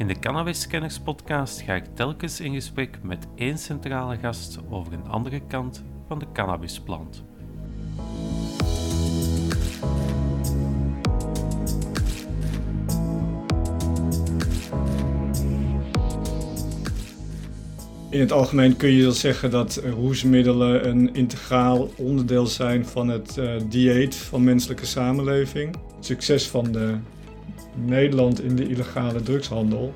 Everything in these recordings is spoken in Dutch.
In de Cannabis podcast ga ik telkens in gesprek met één centrale gast over een andere kant van de cannabisplant. In het algemeen kun je zeggen dat roesmiddelen een integraal onderdeel zijn van het uh, dieet van menselijke samenleving. Het succes van de Nederland in de illegale drugshandel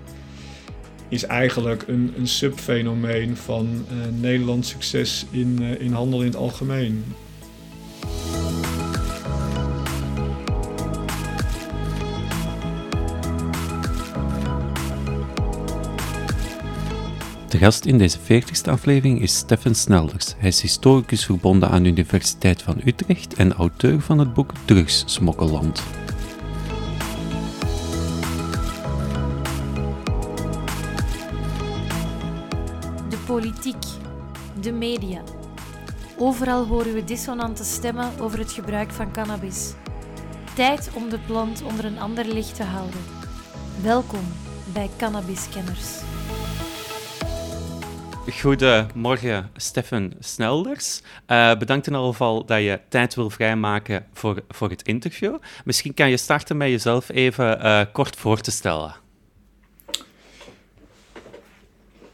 is eigenlijk een, een subfenomeen van uh, Nederlands succes in, uh, in handel in het algemeen. De gast in deze 40ste aflevering is Stefan Snelders. Hij is historicus verbonden aan de Universiteit van Utrecht en auteur van het boek Drugssmokkelland. De politiek, de media. Overal horen we dissonante stemmen over het gebruik van cannabis. Tijd om de plant onder een ander licht te houden. Welkom bij Cannabiskenners. Goedemorgen, Stefan Snelders. Uh, bedankt in geval dat je tijd wil vrijmaken voor, voor het interview. Misschien kan je starten met jezelf even uh, kort voor te stellen.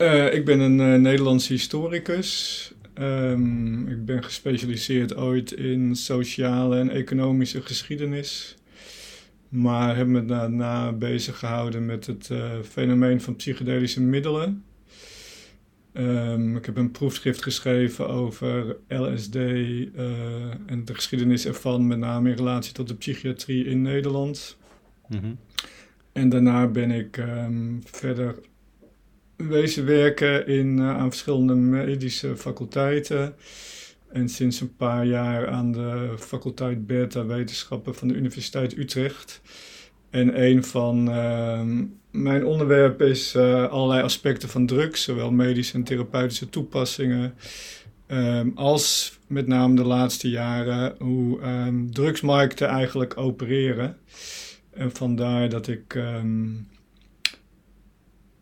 Uh, ik ben een Nederlandse historicus. Um, ik ben gespecialiseerd ooit in sociale en economische geschiedenis. Maar heb me daarna bezig gehouden met het fenomeen van psychedelische middelen. Um, ik heb een proefschrift geschreven over LSD en de geschiedenis ervan, met name in relatie tot de psychiatrie in Nederland. Mm -hmm. En daarna ben ik um, verder wezen werken in, uh, aan verschillende medische faculteiten. En sinds een paar jaar aan de faculteit Beta Wetenschappen van de Universiteit Utrecht. En een van uh, mijn onderwerp is uh, allerlei aspecten van drugs, zowel medische en therapeutische toepassingen. Um, als met name de laatste jaren hoe um, drugsmarkten eigenlijk opereren. En vandaar dat ik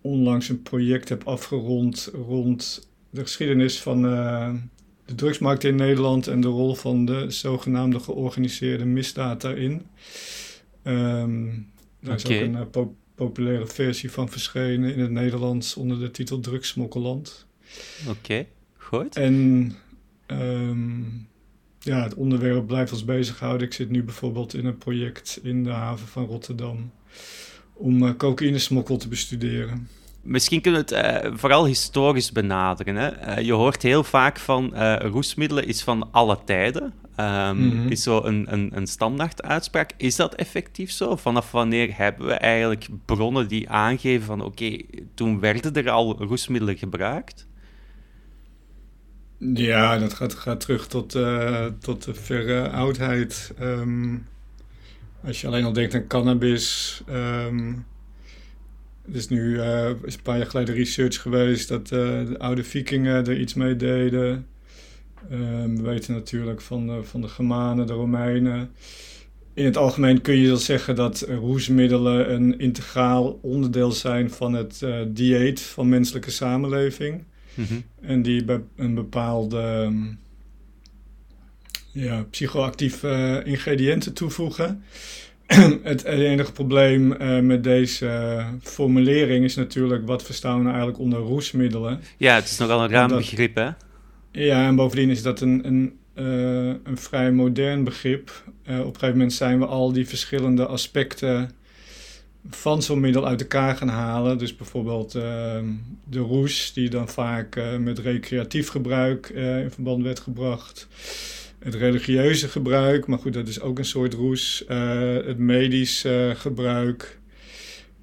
onlangs een project heb afgerond rond de geschiedenis van uh, de drugsmarkt in Nederland en de rol van de zogenaamde georganiseerde misdaad daarin. Um, daar is ook een po populaire versie van verschenen in het Nederlands onder de titel Drugssmokkeland. Oké, okay, goed. En um, ja, het onderwerp blijft ons bezighouden. Ik zit nu bijvoorbeeld in een project in de haven van Rotterdam om uh, cocaïnesmokkel te bestuderen. Misschien kunnen we het uh, vooral historisch benaderen. Hè? Uh, je hoort heel vaak van uh, roesmiddelen is van alle tijden. Um, mm -hmm. Is zo een, een, een standaard uitspraak. Is dat effectief zo? Vanaf wanneer hebben we eigenlijk bronnen die aangeven van oké, okay, toen werden er al roesmiddelen gebruikt? Ja, dat gaat, gaat terug tot, tot de verre oudheid. Um, als je alleen al denkt aan cannabis... Um, er is nu uh, is een paar jaar geleden research geweest dat uh, de oude vikingen er iets mee deden. Um, we weten natuurlijk van de, van de Germanen, de Romeinen. In het algemeen kun je wel zeggen dat roesmiddelen een integraal onderdeel zijn van het uh, dieet van menselijke samenleving. Mm -hmm. En die een bepaalde um, ja, psychoactieve ingrediënten toevoegen. het enige probleem uh, met deze uh, formulering is natuurlijk wat verstaan we nou eigenlijk onder roesmiddelen. Ja, het is nogal een raam begrip, hè? Ja, en bovendien is dat een, een, uh, een vrij modern begrip. op een gegeven moment zijn we al die verschillende aspecten van zo'n middel uit elkaar gaan halen. Dus bijvoorbeeld de roes, die dan vaak met recreatief gebruik in verband werd gebracht het religieuze gebruik, maar goed, dat is ook een soort roes. Uh, het medisch gebruik.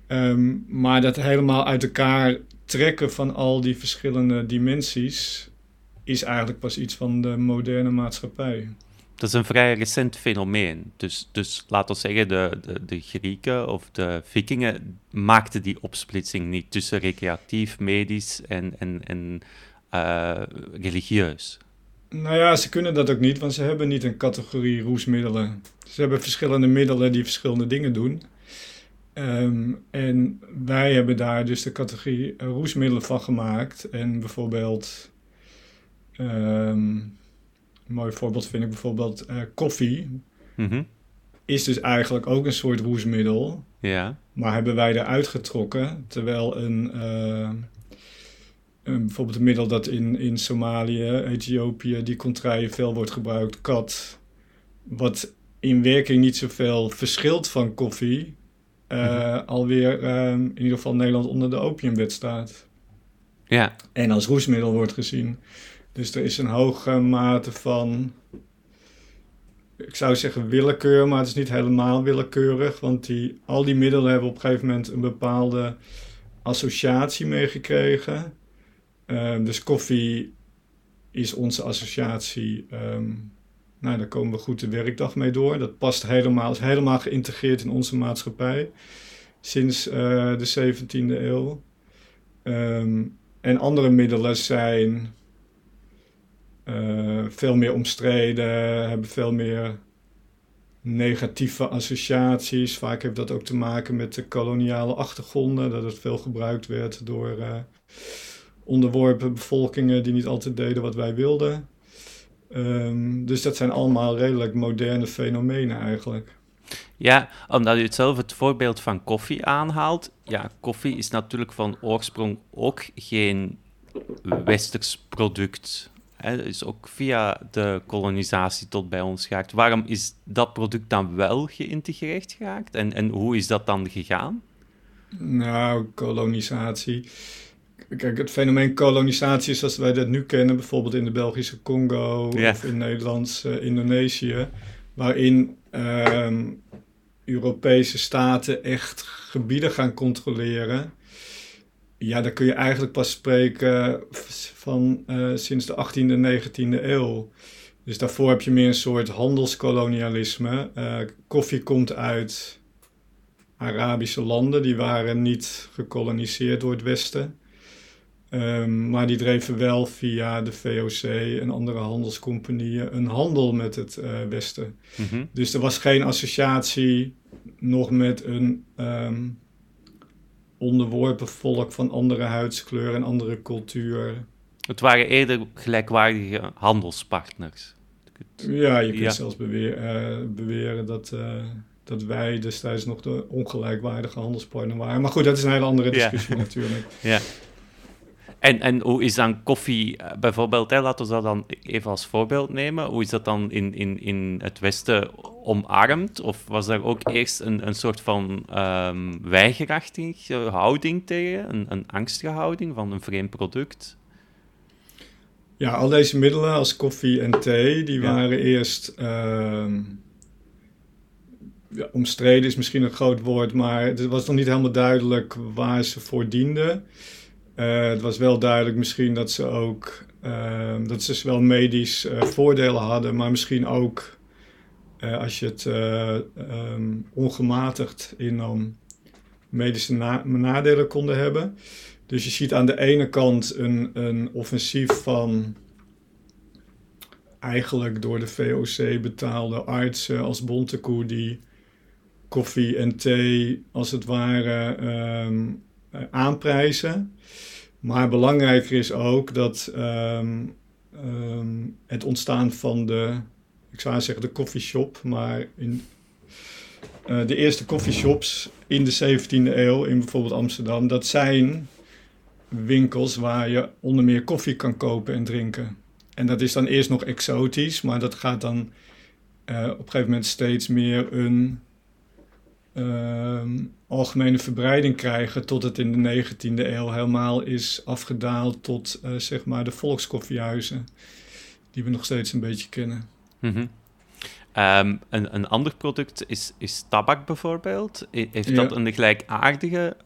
Um, maar dat helemaal uit elkaar trekken van al die verschillende dimensies is eigenlijk pas iets van de moderne maatschappij. Dat is een vrij recent fenomeen. Dus, dus laten we zeggen, de, de, de Grieken of de Vikingen maakten die opsplitsing niet tussen recreatief, medisch en, en, en uh, religieus. Nou ja, ze kunnen dat ook niet, want ze hebben niet een categorie roesmiddelen. Ze hebben verschillende middelen die verschillende dingen doen. Ehm, en wij hebben daar dus de categorie roesmiddelen van gemaakt. En bijvoorbeeld, ehm, een mooi voorbeeld vind ik bijvoorbeeld uh, koffie. Mhm. Is dus eigenlijk ook een soort roesmiddel. Ja. Maar hebben wij eruit getrokken. Terwijl een, uh, een, bijvoorbeeld een middel dat in, in Somalië, Ethiopië, die contraien veel wordt gebruikt, kat. Wat in werking niet zoveel verschilt van koffie uh, alweer ehm, in ieder geval Nederland onder de opiumwet staat. Ja. En als roesmiddel wordt gezien. Dus er is een hoge mate van, ik zou zeggen willekeur, maar het is niet helemaal willekeurig. Want die, al die middelen hebben op een gegeven moment een bepaalde associatie meegekregen. Uh, dus koffie is onze associatie um, nou, daar komen we goed de werkdag mee door. Dat past helemaal, is helemaal geïntegreerd in onze maatschappij sinds uh, de 17e eeuw. Um, en andere middelen zijn uh, veel meer omstreden, hebben veel meer negatieve associaties. Vaak heeft dat ook te maken met de koloniale achtergronden, dat het veel gebruikt werd door uh, onderworpen bevolkingen die niet altijd deden wat wij wilden. Um, dus dat zijn allemaal redelijk moderne fenomenen eigenlijk. Ja, omdat u het zelf het voorbeeld van koffie aanhaalt. Ja, koffie is natuurlijk van oorsprong ook geen westers product. Het is ook via de kolonisatie tot bij ons geraakt. Waarom is dat product dan wel geïntegreerd geraakt? En, en hoe is dat dan gegaan? Nou, kolonisatie. Kijk, het fenomeen kolonisatie zoals wij dat nu kennen, bijvoorbeeld in de Belgische Congo of in Nederlands uh, Indonesië, waarin uh, Europese staten echt gebieden gaan controleren. Ja, daar kun je eigenlijk pas spreken van uh, sinds de 18e en 19e eeuw. Dus daarvoor heb je meer een soort handelskolonialisme. Uh, koffie komt uit Arabische landen, die waren niet gekoloniseerd door het Westen. Um, maar die dreven wel via de VOC en andere handelscompagnieën een handel met het uh, Westen. Mm -hmm. Dus er was geen associatie nog met een um, onderworpen volk van andere huidskleur en andere cultuur. Het waren eerder gelijkwaardige handelspartners. Ja, je kunt ja. zelfs beweer, uh, beweren dat, uh, dat wij destijds nog de ongelijkwaardige handelspartner waren. Maar goed, dat is een hele andere discussie ja. natuurlijk. Ja. En, en hoe is dan koffie bijvoorbeeld, hè, laten we dat dan even als voorbeeld nemen, hoe is dat dan in, in, in het Westen omarmd? Of was daar ook eerst een, een soort van um, weigerachtige houding tegen, een, een angstige houding van een vreemd product? Ja, al deze middelen als koffie en thee, die ja. waren eerst... Uh, ja, omstreden is misschien een groot woord, maar het was nog niet helemaal duidelijk waar ze voor dienden. Uh, het was wel duidelijk misschien dat ze ook uh, dat ze wel medisch uh, voordelen hadden, maar misschien ook als je het um, ongematigd innam, medische na nadelen konden hebben. Dus je ziet aan de ene kant een, een offensief van eigenlijk door de VOC betaalde artsen als Bontekoe die koffie en thee als het ware um, aanprijzen. Maar belangrijker is ook dat um, um, het ontstaan van de, ik zou zeggen de coffeeshop, maar in uh, de eerste coffeeshops in de 17e eeuw in bijvoorbeeld Amsterdam, dat zijn winkels waar je onder meer koffie kan kopen en drinken. En dat is dan eerst nog exotisch, maar dat gaat dan uh, op een gegeven moment steeds meer een uh, algemene verbreiding krijgen tot het in de 19e eeuw helemaal is afgedaald tot uh, zeg maar de volkskoffiehuizen die we nog steeds een beetje kennen. Mm -hmm. um, een, een ander product is, is tabak bijvoorbeeld. Heeft ja. dat een gelijkaardige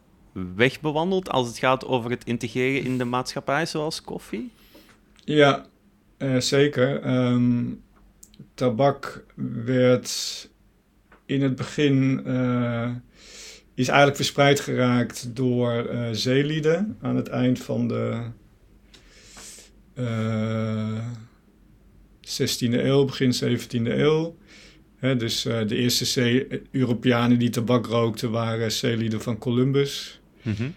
weg bewandeld als het gaat over het integreren in de maatschappij zoals koffie? Ja, uh, zeker. Um, tabak werd in het begin uh, is eigenlijk verspreid geraakt door uh, zeelieden aan het eind van de uh, 16e eeuw, begin 17e eeuw. dus de eerste Europeanen die tabak rookten waren zeelieden van Columbus. Mm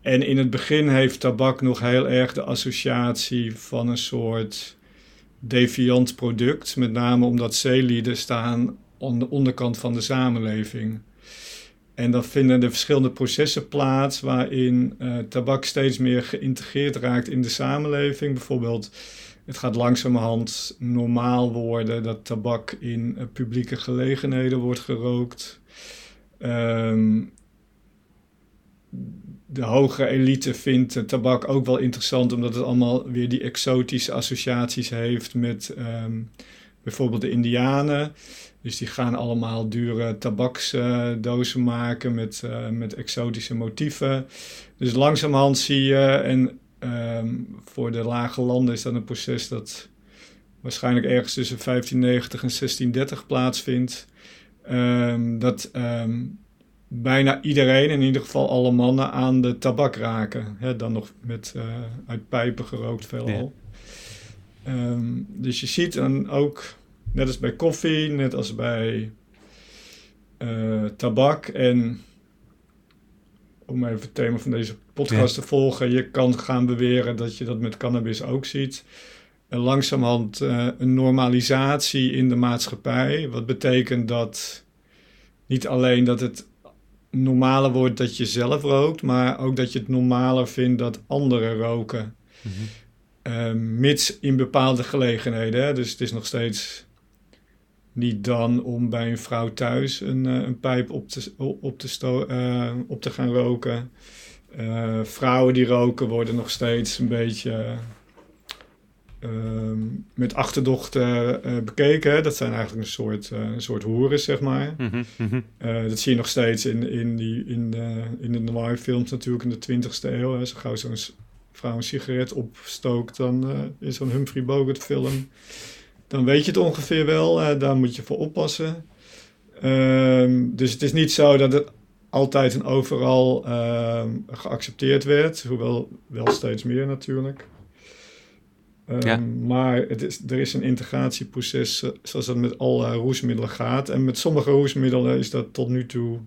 en in het begin heeft tabak nog heel erg de associatie van een soort deviant product. Met name omdat zeelieden staan aan de onderkant van de samenleving. En dan vinden er verschillende processen plaats waarin uh, tabak steeds meer geïntegreerd raakt in de samenleving. Bijvoorbeeld, het gaat langzamerhand normaal worden dat tabak in uh, publieke gelegenheden wordt gerookt. Um, de hogere elite vindt tabak ook wel interessant, omdat het allemaal weer die exotische associaties heeft met um, bijvoorbeeld de Indianen. Dus die gaan allemaal dure tabaksdozen maken met, uh, met exotische motieven. Dus langzamerhand zie je, en um, voor de lage landen is dat een proces dat waarschijnlijk ergens tussen 1590 en 1630 plaatsvindt. Um, dat bijna iedereen, in ieder geval alle mannen, aan de tabak raken. Hè, dan nog met uh, uit pijpen gerookt veelal. Ja. Um, dus je ziet dan ook, net als bij koffie, net als bij uh, tabak en om even het thema van deze podcast ja. te volgen, je kan gaan beweren dat je dat met cannabis ook ziet. En langzamerhand uh, een normalisatie in de maatschappij. Wat betekent dat niet alleen dat het normaler wordt dat je zelf rookt, maar ook dat je het normaler vindt dat anderen roken. Mm mits in bepaalde gelegenheden. Hè? Dus het is nog steeds niet dan om bij een vrouw thuis een, uh, een pijp op te, op, te uh, op te gaan roken. Vrouwen die roken worden nog steeds een beetje Ehm, met achterdocht uh, bekeken. Dat zijn eigenlijk een soort, uh, een soort hoeren, zeg maar. Mm -hmm. dat zie je nog steeds in, in, die, in, de, in de noir films natuurlijk in de 20ste eeuw. Als gauw zo'n vrouw een sigaret opstookt, dan is zo'n Humphrey Bogart film. Dan weet je het ongeveer wel, daar moet je voor oppassen. Ehm, dus het is niet zo dat het altijd en overal ehm, geaccepteerd werd, hoewel wel steeds meer natuurlijk. Um, Maar het is, er is een integratieproces eh, zoals dat met alle roesmiddelen gaat. En met sommige roesmiddelen is dat tot nu toe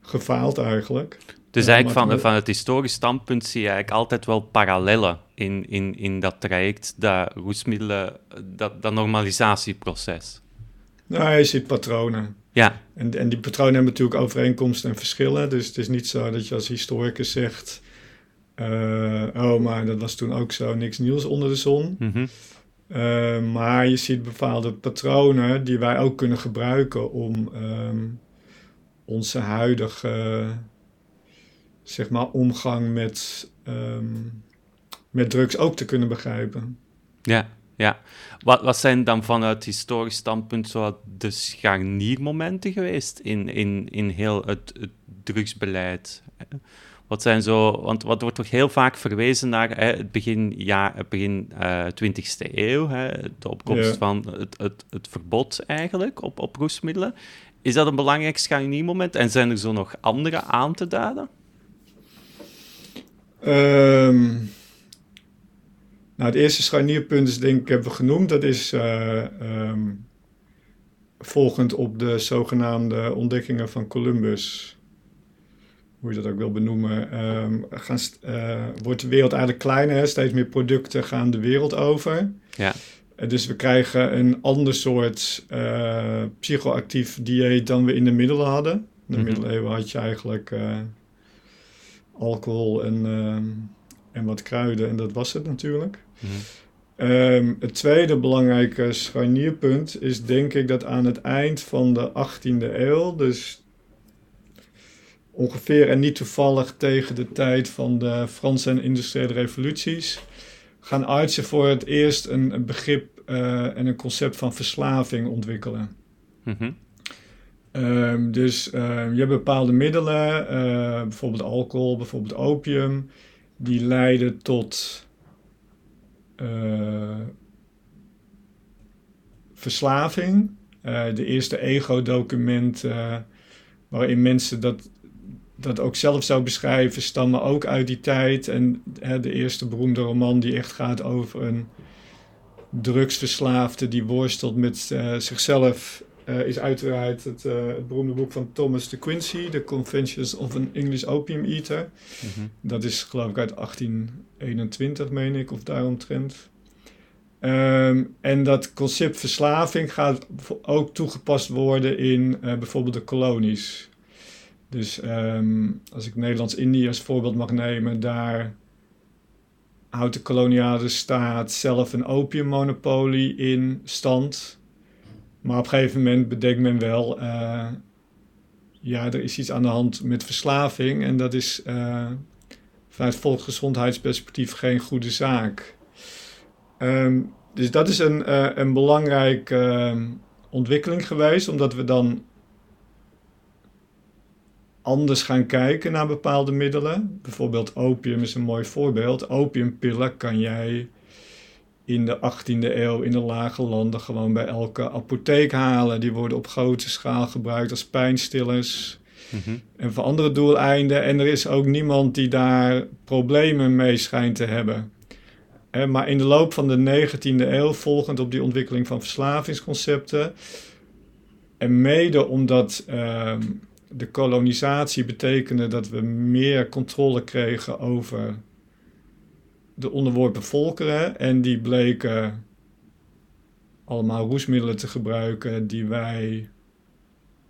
gefaald eigenlijk. Dus eigenlijk van, van het historisch standpunt zie je eigenlijk altijd wel parallellen in, in, in dat traject, dat roesmiddelen, dat, dat normalisatieproces. Nou, je ziet patronen. Ja. En, en die patronen hebben natuurlijk overeenkomsten en verschillen. Dus het is niet zo dat je als historicus zegt oh, maar dat was toen ook zo, niks nieuws onder de zon. Mm maar je ziet bepaalde patronen die wij ook kunnen gebruiken om um, onze huidige, zeg maar, omgang met, um, met drugs ook te kunnen begrijpen. Ja, ja. Wat, wat zijn dan vanuit historisch standpunt zo de scharniermomenten geweest in, in, in heel het, het drugsbeleid? Wat zijn zo, want wat wordt toch heel vaak verwezen naar hè, het begin, ja, het begin uh, eh, 20e eeuw, hè, de opkomst van het, het, het verbod eigenlijk op, op roesmiddelen. Is dat een belangrijk scharniermoment en zijn er zo nog andere aan te duiden? Um, nou, het eerste scharnierpunt is denk ik hebben we genoemd. Dat is uh, um, volgend op de zogenaamde ontdekkingen van Columbus hoe je dat ook wil benoemen, um, gaan, uh, wordt de wereld eigenlijk kleiner. Steeds meer producten gaan de wereld over. Ja. Uh, dus we krijgen een ander soort uh, psychoactief dieet dan we in de middelen hadden. In de mm -hmm. middeleeuwen had je eigenlijk alcohol en, ehm, en wat kruiden en dat was het natuurlijk. Mm -hmm. um, het tweede belangrijke scharnierpunt is denk ik dat aan het eind van de 18e eeuw, dus ongeveer en niet toevallig tegen de tijd van de Franse en industriële revoluties, gaan artsen voor het eerst een, begrip uh, en een concept van verslaving ontwikkelen. Mm um, dus uh, je hebt bepaalde middelen, uh, bijvoorbeeld alcohol, bijvoorbeeld opium, die leiden tot verslaving. de eerste ego-document waarin mensen dat dat ook zelf zou beschrijven, stammen ook uit die tijd. En hè, de eerste beroemde roman die echt gaat over een drugsverslaafde die worstelt met uh, zichzelf uh, is uiteraard het, uh, het, beroemde boek van Thomas de Quincy, The Conventions of an English Opium Eater. Mm Dat is geloof ik uit 1821, meen ik, of daaromtrent. Um, en dat concept verslaving gaat ook toegepast worden in bijvoorbeeld de kolonies. Dus um, als ik Nederlands-Indië als voorbeeld mag nemen, daar houdt de koloniale staat zelf een opiummonopolie in stand. Maar op een gegeven moment bedenkt men wel, uh, ja, er is iets aan de hand met verslaving en dat is uh, vanuit volksgezondheidsperspectief geen goede zaak. Um, dus dat is een, uh, een belangrijke uh, ontwikkeling geweest, omdat we dan anders gaan kijken naar bepaalde middelen. Bijvoorbeeld opium is een mooi voorbeeld. Opiumpillen kan jij in de 18e eeuw in de lage landen gewoon bij elke apotheek halen. Die worden op grote schaal gebruikt als pijnstillers. Mhm. En voor andere doeleinden. En er is ook niemand die daar problemen mee schijnt te hebben. maar in de loop van de 19e eeuw, volgend op die ontwikkeling van verslavingsconcepten. En mede omdat ehm, de kolonisatie betekende dat we meer controle kregen over de onderworpen volkeren. En die bleken allemaal roesmiddelen te gebruiken die wij,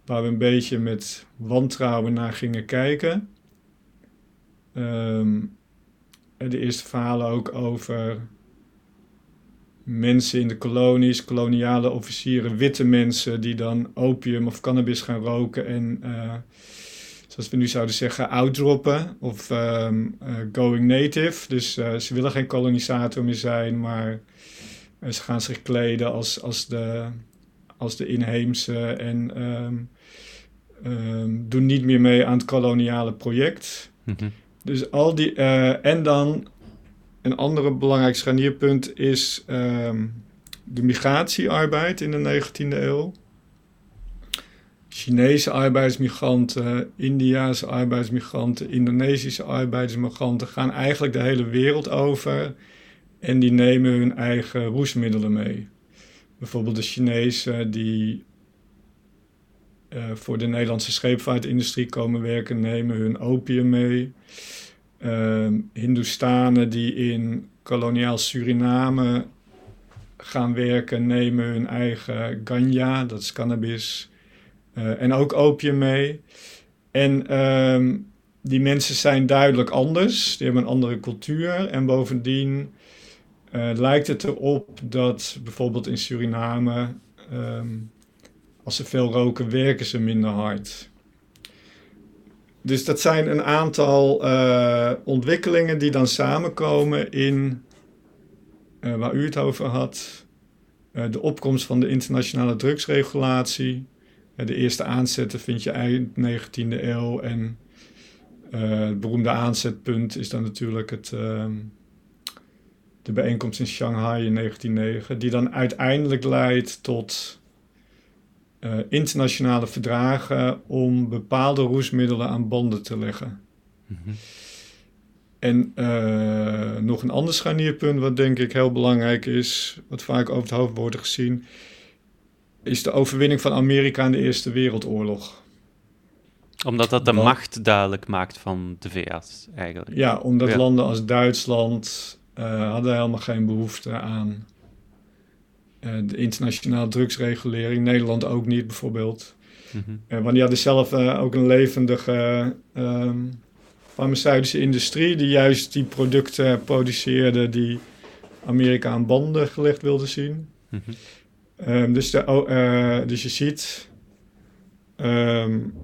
waar we een beetje met wantrouwen naar gingen kijken. Um, de eerste verhalen ook over mensen in de kolonies, koloniale officieren, witte mensen die dan opium of cannabis gaan roken en, uh, zoals we nu zouden zeggen, outdroppen of um, uh, going native. Dus uh, ze willen geen kolonisator meer zijn, maar ze gaan zich kleden als, als, de, als de inheemse en um, um, doen niet meer mee aan het koloniale project. Mm -hmm. Dus al die, en dan een andere belangrijk scharnierpunt is um, de migratiearbeid in de 19e eeuw. Chinese arbeidsmigranten, Indiase arbeidsmigranten, Indonesische arbeidsmigranten gaan eigenlijk de hele wereld over en die nemen hun eigen roesmiddelen mee. Bijvoorbeeld de Chinezen die uh, voor de Nederlandse scheepvaartindustrie komen werken, nemen hun opium mee. Uh, die in koloniaal Suriname gaan werken, nemen hun eigen ganja, dat is cannabis, uh, en ook opium mee. En uh, die mensen zijn duidelijk anders, die hebben een andere cultuur. En bovendien uh, lijkt het erop dat bijvoorbeeld in Suriname, ehm, als ze veel roken, werken ze minder hard. Dus dat zijn een aantal uh, ontwikkelingen die dan samenkomen in uh, waar u het over had. Uh, de opkomst van de internationale drugsregulatie. de eerste aanzetten vind je eind 19e eeuw. En het beroemde aanzetpunt is dan natuurlijk het, ehm, de bijeenkomst in Shanghai in 1909. Die dan uiteindelijk leidt tot uh, internationale verdragen om bepaalde roesmiddelen aan banden te leggen. Mm -hmm. En uh, nog een ander scharnierpunt, wat denk ik heel belangrijk is, wat vaak over het hoofd wordt gezien, is de overwinning van Amerika in de Eerste Wereldoorlog. Omdat dat de Want, macht duidelijk maakt van de VS, eigenlijk. Ja, omdat ja. landen als Duitsland uh, hadden helemaal geen behoefte aan de internationale drugsregulering. Nederland ook niet, bijvoorbeeld. Mm -hmm. want die hadden zelf uh, ook een levendige um, farmaceutische industrie... die juist die producten produceerde die Amerika aan banden gelegd wilde zien. Mm -hmm. um, dus, de, dus je ziet... Um,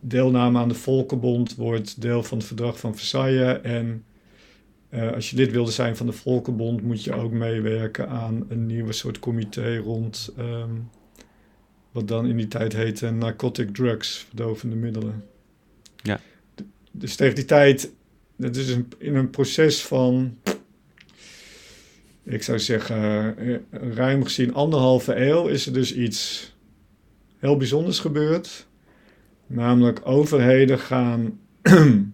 deelname aan de Volkenbond wordt deel van het verdrag van Versailles... en uh, als je lid wilde zijn van de Volkenbond, moet je ook meewerken aan een nieuwe soort comité rond um, wat dan in die tijd heette narcotic drugs, verdovende middelen. Ja. Dus tegen die tijd, dat is een, in een proces van, ik zou zeggen, uh, ruim gezien anderhalve eeuw, is er dus iets heel bijzonders gebeurd. Namelijk overheden gaan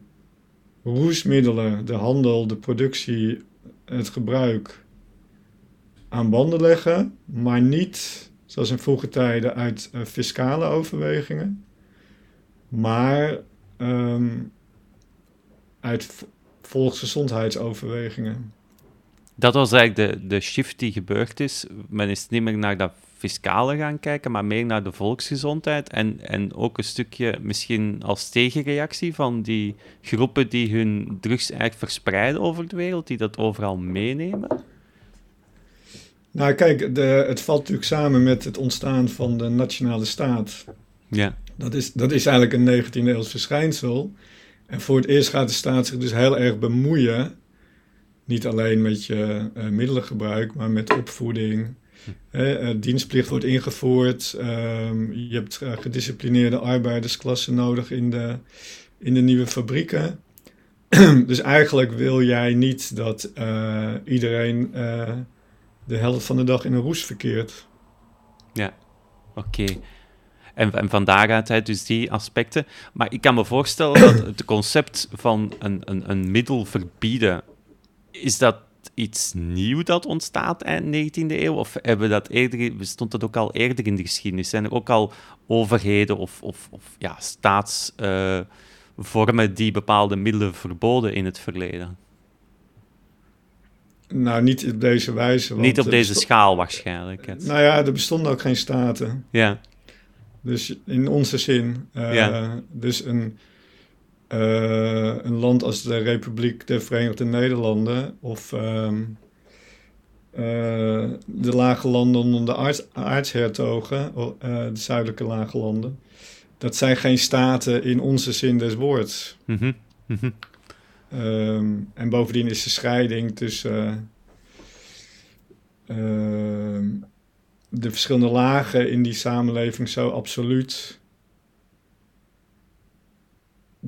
roesmiddelen, de handel, de productie, het gebruik aan banden leggen, maar niet zoals in vroege tijden uit uh, fiscale overwegingen, maar ehm, uit volksgezondheidsoverwegingen. Dat was eigenlijk de, de shift die gebeurd is. Men is niet meer naar dat fiscale gaan kijken, maar meer naar de volksgezondheid. En, en ook een stukje misschien als tegenreactie van die groepen die hun drugs eigenlijk verspreiden over de wereld, die dat overal meenemen. Nou, kijk, de, het valt natuurlijk samen met het ontstaan van de nationale staat. Ja. Dat is, dat is eigenlijk een 19e-eeuws verschijnsel. En voor het eerst gaat de staat zich dus heel erg bemoeien. Niet alleen met je uh, middelengebruik, maar met opvoeding. Uh, dienstplicht wordt ingevoerd. Ehm, je hebt uh, gedisciplineerde arbeidersklassen nodig in de, in de nieuwe fabrieken. dus eigenlijk wil jij niet dat iedereen de helft van de dag in een roes verkeert. Ja, oké. En, en van daaruit dus die aspecten. Maar ik kan me voorstellen dat het concept van een, een, een middel verbieden, is dat iets nieuw dat ontstaat eind 19e eeuw? Of hebben dat eerder, bestond dat ook al eerder in de geschiedenis? Zijn er ook al overheden of, of, of ja, staatsvormen die bepaalde middelen verboden in het verleden? Nou, niet op deze wijze. niet op deze schaal waarschijnlijk. Nou ja, er bestonden ook geen staten. Ja. Dus in onze zin. Uh, ja. Dus een, een land als de Republiek der Verenigde Nederlanden of uh, de lage landen onder de aartshertogen, de zuidelijke lage landen, dat zijn geen staten in onze zin des woords. Mm -hmm. Mm -hmm. Um, en bovendien is de scheiding tussen uh, de verschillende lagen in die samenleving zo absoluut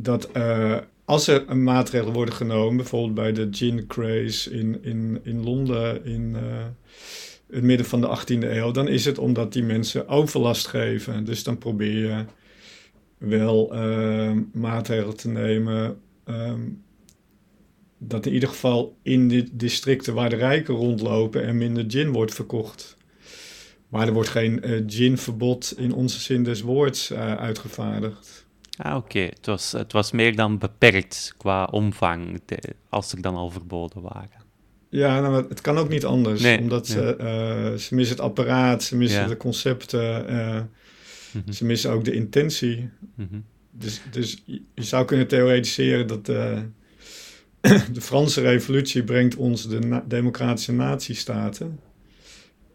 dat uh, als er een maatregel worden genomen, bijvoorbeeld bij de gin craze in, in, in Londen in uh, het midden van de 18e eeuw, dan is het omdat die mensen overlast geven. Dus dan probeer je wel uh, maatregelen te nemen. Um, dat in ieder geval in de districten waar de rijken rondlopen er minder gin wordt verkocht. Maar er wordt geen ginverbod in onze zin des woords uitgevaardigd. Ah, oké. Het, was, het was meer dan beperkt qua omvang, de, als er dan al verboden waren. Ja, nou, het kan ook niet anders. Nee, omdat ze, uh, ze missen het apparaat, ze missen ja. de concepten, mm -hmm. ze missen ook de intentie. Mm -hmm. dus, dus je zou kunnen theoretiseren dat de Franse revolutie brengt ons de na democratische natiestaten.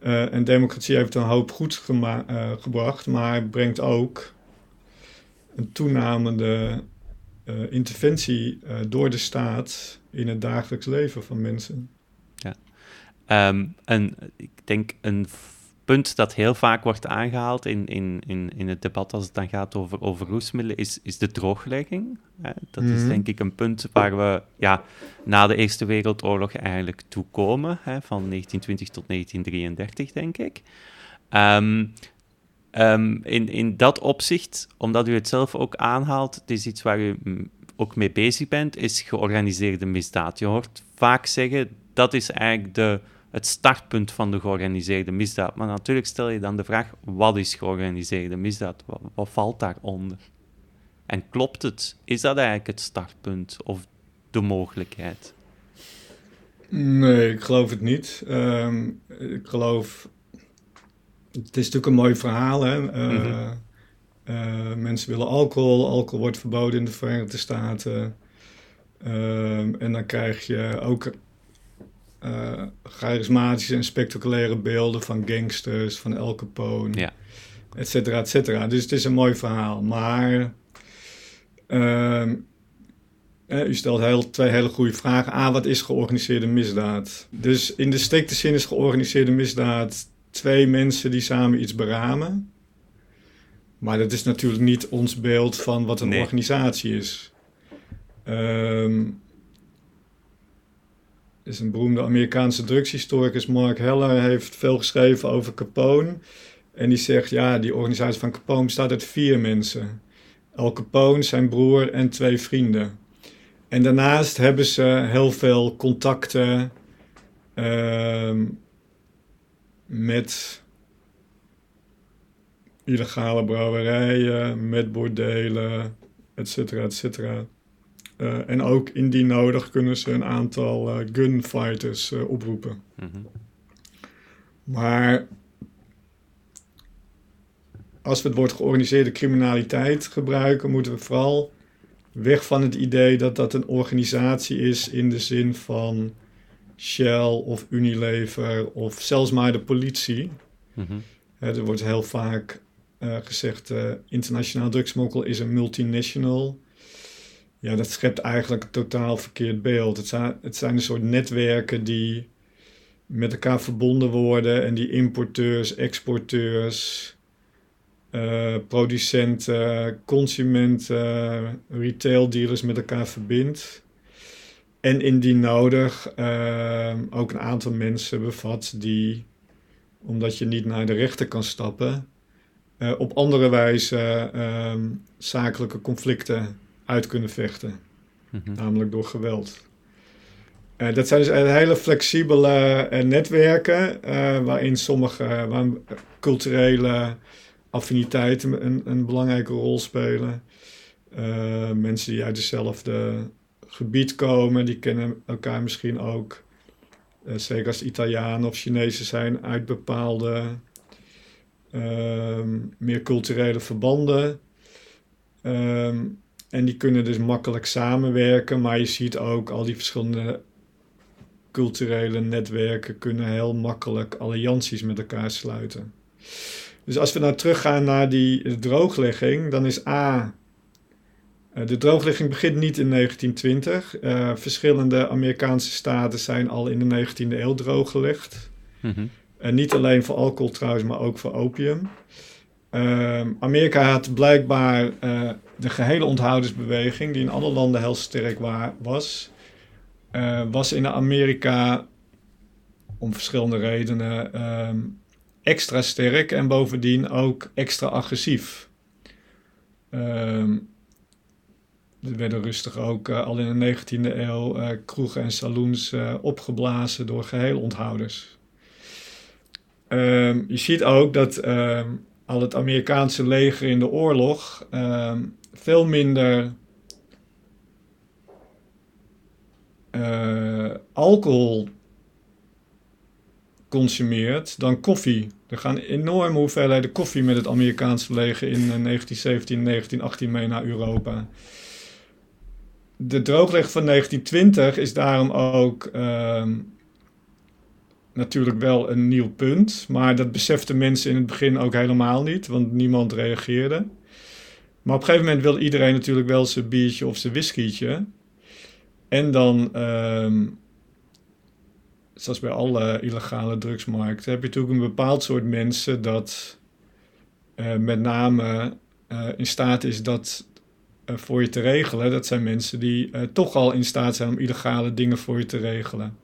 Uh, en democratie heeft een hoop goed uh, gebracht, maar brengt ook een toenamende uh, interventie door de staat in het dagelijks leven van mensen. Ja, um, en ik denk een punt dat heel vaak wordt aangehaald in, in, in, in het debat als het dan gaat over, over roesmiddelen, is, is de drooglegging. Dat mm -hmm. is mhm. denk ik een punt waar we ja, na de Eerste Wereldoorlog eigenlijk toe komen, hè, van 1920 tot 1933, denk ik. Um, um, in, in dat opzicht, omdat u het zelf ook aanhaalt, het is iets waar u ook mee bezig bent, is georganiseerde misdaad. Je hoort vaak zeggen, dat is eigenlijk de het startpunt van de georganiseerde misdaad. Maar natuurlijk stel je dan de vraag: wat is georganiseerde misdaad? Wat, wat valt daaronder? En klopt het? Is dat eigenlijk het startpunt of de mogelijkheid? Nee, ik geloof het niet. Um, ik geloof. Het is natuurlijk een mooi verhaal. Hè? Mm -hmm. uh, mensen willen alcohol. Alcohol wordt verboden in de Verenigde Staten. Uh, en dan krijg je ook uh, charismatische en spectaculaire beelden van gangsters, van El Capone, ja. et cetera, et cetera. Dus het is een mooi verhaal. Maar uh, u stelt heel, twee hele goede vragen. A, wat is georganiseerde misdaad? Dus in de strikte zin is georganiseerde misdaad twee mensen die samen iets beramen. Maar dat is natuurlijk niet ons beeld van wat een nee. organisatie is. Um, is een beroemde Amerikaanse drugshistoricus, Mark Heller, heeft veel geschreven over Capone. En die zegt, ja, die organisatie van Capone bestaat uit vier mensen. Al Capone, zijn broer en twee vrienden. En daarnaast hebben ze heel veel contacten, uh, met illegale brouwerijen, met bordelen, et cetera, et cetera. Uh, en ook indien nodig kunnen ze een aantal uh, gunfighters uh, oproepen. Mm Maar als we het woord georganiseerde criminaliteit gebruiken, moeten we vooral weg van het idee dat dat een organisatie is in de zin van Shell of Unilever of zelfs maar de politie. Mm -hmm. er wordt heel vaak uh, gezegd: uh, internationaal drugsmokkel is een multinational. Ja, dat schept eigenlijk een totaal verkeerd beeld. Het zijn, het zijn een soort netwerken die met elkaar verbonden worden en die importeurs, exporteurs, uh, producenten, consumenten, retail dealers met elkaar verbindt. En indien nodig uh, ook een aantal mensen bevat die, omdat je niet naar de rechter kan stappen, uh, op andere wijze uh, zakelijke conflicten uit kunnen vechten. Mm-hmm. Namelijk door geweld. Uh, dat zijn dus hele flexibele netwerken waarin sommige waar culturele affiniteiten een, een belangrijke rol spelen. mensen die uit dezelfde gebied komen, die kennen elkaar misschien ook. zeker als Italianen of Chinezen zijn uit bepaalde Ehm, meer culturele verbanden. Ehm, en die kunnen dus makkelijk samenwerken, maar je ziet ook al die verschillende culturele netwerken kunnen heel makkelijk allianties met elkaar sluiten. Dus als we nou teruggaan naar die drooglegging, dan is A. Eh, de drooglegging begint niet in 1920. Uh, eh, verschillende Amerikaanse staten zijn al in de 19e eeuw drooggelegd. Mm en niet alleen voor alcohol trouwens, maar ook voor opium. Uh, Amerika had blijkbaar uh, de gehele onthoudersbeweging, die in alle landen heel sterk was, was in Amerika om verschillende redenen ehm, extra sterk en bovendien ook extra agressief. Um, er werden rustig ook uh, al in de 19e eeuw kroegen en saloons opgeblazen door geheel onthouders. Um, je ziet ook dat um, al het Amerikaanse leger in de oorlog um, veel minder alcohol consumeert dan koffie. Er gaan enorme hoeveelheden koffie met het Amerikaanse leger in 1917 en 1918 mee naar Europa. De droogleg van 1920 is daarom ook natuurlijk wel een nieuw punt. Maar dat beseften mensen in het begin ook helemaal niet, want niemand reageerde. Maar op een gegeven moment wil iedereen natuurlijk wel zijn biertje of zijn whiskietje. En dan, um, zoals bij alle illegale drugsmarkten, heb je natuurlijk een bepaald soort mensen dat uh, met name uh, in staat is dat voor je te regelen. Dat zijn mensen die toch al in staat zijn om illegale dingen voor je te regelen.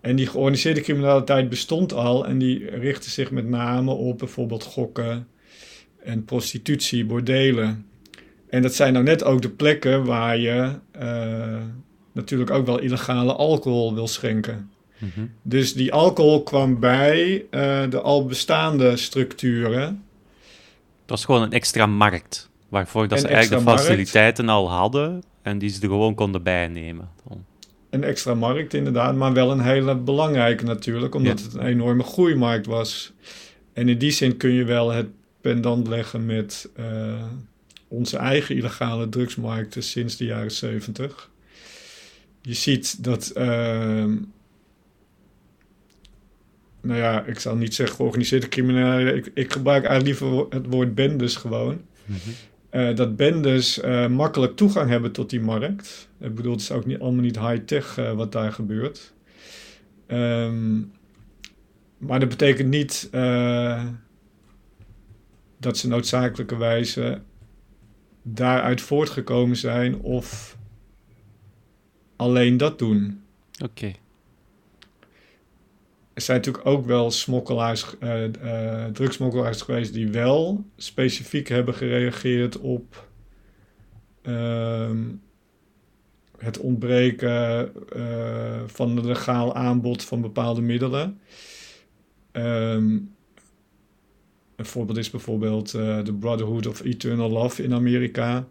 En die georganiseerde criminaliteit bestond al en die richtte zich met name op bijvoorbeeld gokken en prostitutie, bordelen. En dat zijn nou net ook de plekken waar je uh, natuurlijk ook wel illegale alcohol wil schenken. Mhm. Dus die alcohol kwam bij uh, de al bestaande structuren. Dat is gewoon een extra markt, waarvoor dat ze eigenlijk de faciliteiten al hadden en die ze er gewoon konden bijnemen een extra markt inderdaad, maar wel een hele belangrijke natuurlijk, omdat het een enorme groeimarkt was. En in die zin kun je wel het pendant leggen met uh, onze eigen illegale drugsmarkten sinds de jaren 70. Je ziet dat, uh, nou ja, ik zal niet zeggen georganiseerde criminelen, ik, ik gebruik eigenlijk liever het woord bendes gewoon. Mm uh, dat bendes uh, makkelijk toegang hebben tot die markt. Ik bedoel, het is ook niet, allemaal niet high-tech uh, wat daar gebeurt. Um, maar dat betekent niet dat ze noodzakelijkerwijze daaruit voortgekomen zijn of alleen dat doen. Oké er zijn natuurlijk ook wel smokkelaars, uh, uh, drugsmokkelaars geweest die wel specifiek hebben gereageerd op uh, het ontbreken uh, van een legaal aanbod van bepaalde middelen. Ehm, een voorbeeld is bijvoorbeeld The Brotherhood of Eternal Love in Amerika.